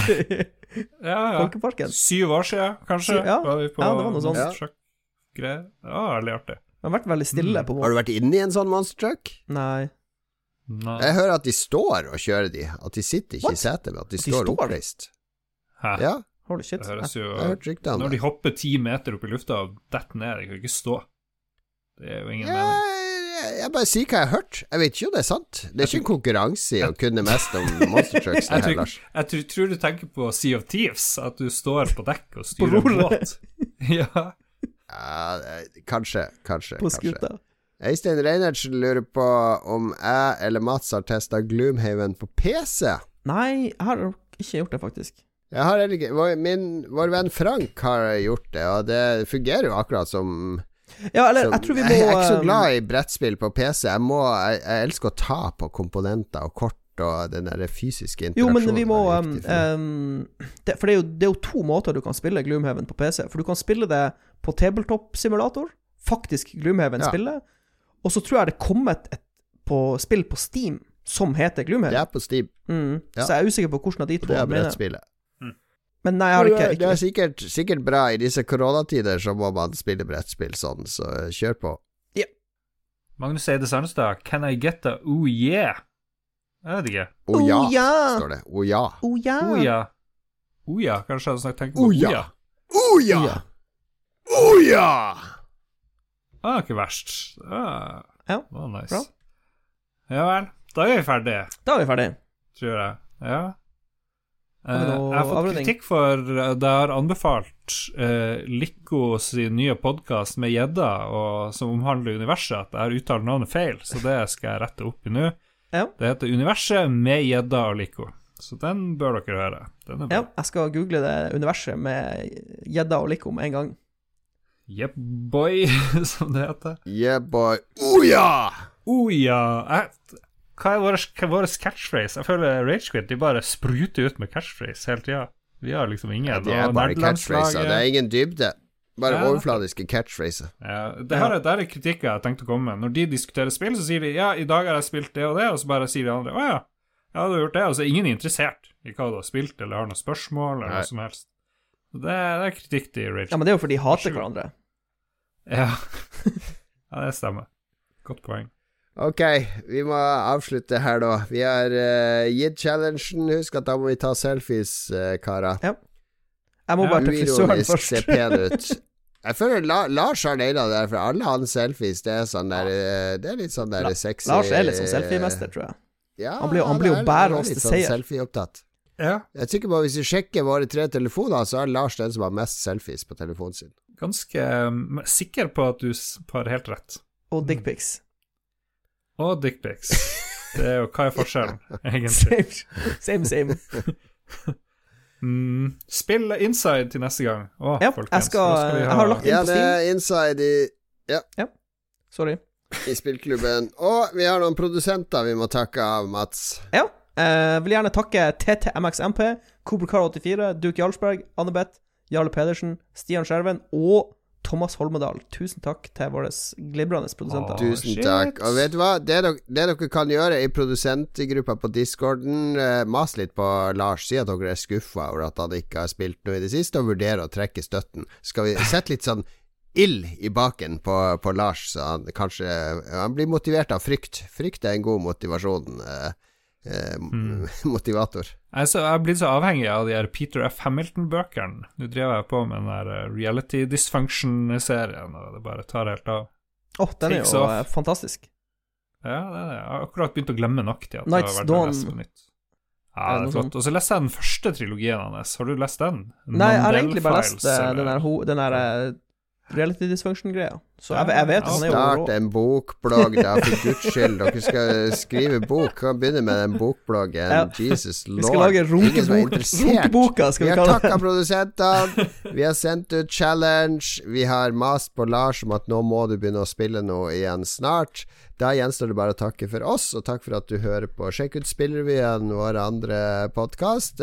Ja, ja. Folkeparken. Syv år siden, kanskje, ja. var vi på Ja, det var noe sånt. Monster Truck-greier. Det var veldig artig. Det har vært veldig stille Mm. på Har du vært inne i en sånn monster truck? Nei. Nei. Jeg hører at de står og kjører de. At de sitter ikke What? i setet, men at de At de står står? oppreist. Hæ? Ja, Holy shit. Det høres jo jeg Når de hopper ti meter opp i lufta og detter ned, de kan ikke stå. Det er jo ingen Ja, mening. jeg, jeg bare sier hva jeg har hørt. Jeg vet ikke om det er sant. Det er ikke en konkurranse i å kunne mest om monster trucks. Det Jeg her, Lars. jeg tror, tror du tenker på Sea of Thieves, at du står på dekk og styrer en båt. ja. Ja, kanskje, kanskje. På skuta. Øystein Reinertsen lurer på om jeg eller Mats har testa Gloomhaven på PC. Nei, jeg har ikke gjort det, faktisk. Ikke min, vår venn Frank har gjort det, og det fungerer jo akkurat som, Ja, eller jeg tror vi må jeg, er ikke så um, glad i brettspill på PC. Jeg, må, jeg, jeg elsker å ta på komponenter og kort og den der fysiske Jo, men vi må um, um, det, For det er, jo, det er jo to måter du kan spille Gloomhaven på PC. For du kan spille det på tabletop-simulator, faktisk Gloomhaven-spillet. Og så tror jeg det er et, et på, spill på Steam som heter Gloomhaven. det er på Steam, Mm. Ja. Så jeg er usikker på hvordan av de og to det er brettspillet. Men nei, jeg har ikke, det, er sikkert, sikkert bra. I disse koronatider så må man spille brettspill sånn, så kjør på. Magnus Eide Sandstad, can I get a oh yeah? Jeg vet ikke. Oh ja, Oh, ja. står det. Oh ja. Oh ja! Oh ja. Oh ja, kanskje jeg hadde snakket tenkt på Oh ja. oh ja. ja. Å ja! Det var ja! Ah, ikke verst. Ah, Ja, det var nice. bra. Ja vel. Da er vi ferdige, Da er vi ferdige. tror jeg. Ja. Eh, noe jeg har fått avrunding? kritikk for at jeg har anbefalt uh, Lico sin nye podkast med gjedda, som omhandler universet, at jeg har uttalt navnet feil, så det skal jeg rette opp i nå. Ja. Det heter Universet med gjedda og Lico. Så den bør dere høre. Den er bra. Ja, jeg skal google det universet med gjedda og Likom en gang. Yep, boy, som det heter. Yeah, boy. Oh ja! Oh ja! Jeg, hva er vår, vår catchphrase? Jeg føler Ragequit de bare spruter ut med catchphrase hele tida. Vi har liksom ingen. Det er bare catchphraser. Det er ingen dybde. Bare Ja. overfladiske catchphraser. Ja, det her er, der er kritikk jeg har tenkt å komme med. Når de diskuterer spill, så sier de ja, i dag har jeg spilt det og det, og så bare sier de andre å ja, ja, du har gjort det, og så er ingen interessert i hva du har spilt, eller har noe spørsmål, eller Nei. noe som helst. Så Det, det er kritikk til Rage. Ja, men det er jo fordi de hater hverandre. Ja. ja, det stemmer. Godt poeng. Ok, vi må avslutte her, da. Vi har uh, gitt challengen. Husk at da må vi ta selfies, uh, karer. Jeg må Ja, bare til frisøren først. se pen ut. Jeg føler La Lars har naila det, der, for alle hans selfies, det er sånn der eh, Det er litt sånn der La- sexy Lars er litt sånn selfiemester, tror jeg. Ja, Han blir han blir jo er- bærer er oss til sånn seier. Selfie-opptatt. Ja. Jeg er sikker på at Hvis vi sjekker våre tre telefoner, så er Lars den som har mest selfies på telefonen sin. Ganske um, sikker på at du har helt rett. Og dickpics. Og dickpics. Det er jo Hva er forskjellen, egentlig? Same, same. same. Mm, spill inside til neste gang. Å, Ja, folkens. jeg skal- skal jeg ha- har lagt- Ja, på det er inside i, Ja, Sorry. i spillklubben. Og vi har noen produsenter vi må takke av, Mats. Ja. Eh, vil gjerne takke TTMXMP, Kobrkar84, Duke Jarlsberg, Annebeth, Jarle Pedersen, Stian Skjerven og Thomas Holmedal. Tusen takk til våre glimrende produsenter. Oh, Tusen shit. takk. Og vet du hva? Det dere, det dere kan gjøre i produsentgruppa på discorden, eh, mas litt på Lars. Si at dere er skuffa over at han ikke har spilt noe i det siste, og vurdere å trekke støtten. Skal vi sette litt sånn ild i baken på, på Lars, så han kanskje Han blir motivert av frykt. Frykt er en god motivasjon. Eh, eh, Motivator. Jeg er, så, jeg blitt så avhengig av de her Peter F. Hamilton-bøkene. Nå driver jeg på med den der eh, Reality Dysfunction-serien, og det bare tar helt av. Åh, den er Takes jo off. eh, fantastisk. Ja, det er det. Jeg har akkurat begynt å glemme nok til at Night's det har vært lest på nytt. Ja, det er flott. Og så leste jeg den første trilogien hans. Har du lest den? Nei, jeg har egentlig bare lest eh, den der, den der reality dysfunction-greia. Så jeg, jeg vet at han er jo Start en bokblogg, da, for guds skyld. Dere skal skrive bok. Kan begynne med den bokbloggen. Ja. Jesus lord. Vi skal lage runkebok, runkeboka, skal Vi vi har kalle takka produsentene. Vi har sendt ut challenge. Vi har mast på Lars om at nå må du begynne å spille noe igjen snart. Da gjenstår det bare å takke for oss, og takk for at du hører på. Sjekk ut Spillrevyen, vår andre podkast.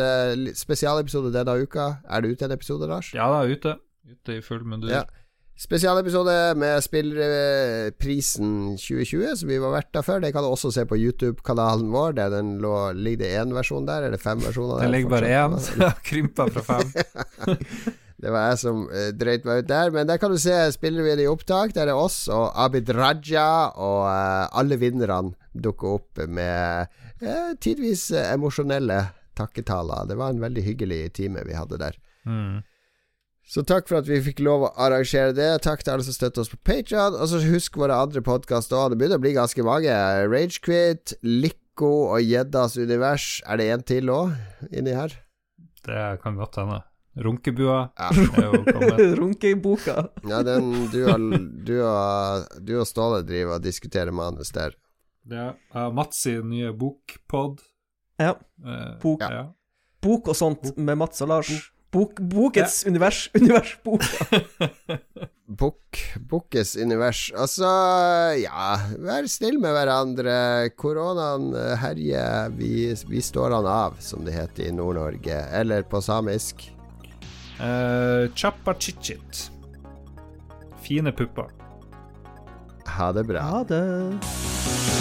Spesialepisode denne uka. Er det ute en episode, Lars? Ja, det er ute. Ute i full mundur. Ja. Spesialepisode med spillprisen 2020, som vi var verter for. Det kan du også se på YouTube-kanalen vår. Der den lå, ligger det én versjon der, eller fem versjoner? Det der ligger bare én, så jeg har krympa fra fem. Det var jeg som uh, drøyt meg ut der. Men der kan du se spillerevyen i opptak. Der er oss og Abid Raja og uh, alle vinnerne dukker opp med uh, tidvis uh, emosjonelle takketaler. Det var en veldig hyggelig time vi hadde der. Mm. Så takk for at vi fikk lov å arrangere det. Takk til alle som støtter oss på Patreon Og så husk våre andre podkaster òg. Det begynner å bli ganske mange. Ragequit, Lico og Gjeddas univers. Er det en til òg inni her? Det kan godt hende. Runkebua Ja. er jo kommet. Runkeboka. Ja, den du og, du og, du og Ståle driver og diskuterer manus der. Ja. er Mats sin nye bokpod. Ja. Eh, Bok. Ja. Bok og sånt med Mats og Lars. Bok, bokets univers. Universboka. Bok, bokets univers. Altså, ja Vær snill med hverandre. Koronaen eh, herjer. Vi, vi står han av, som det heter i Nord-Norge. Eller på samisk. Uh, Chappa chichit. Fine pupper. Ha det bra. Ha det.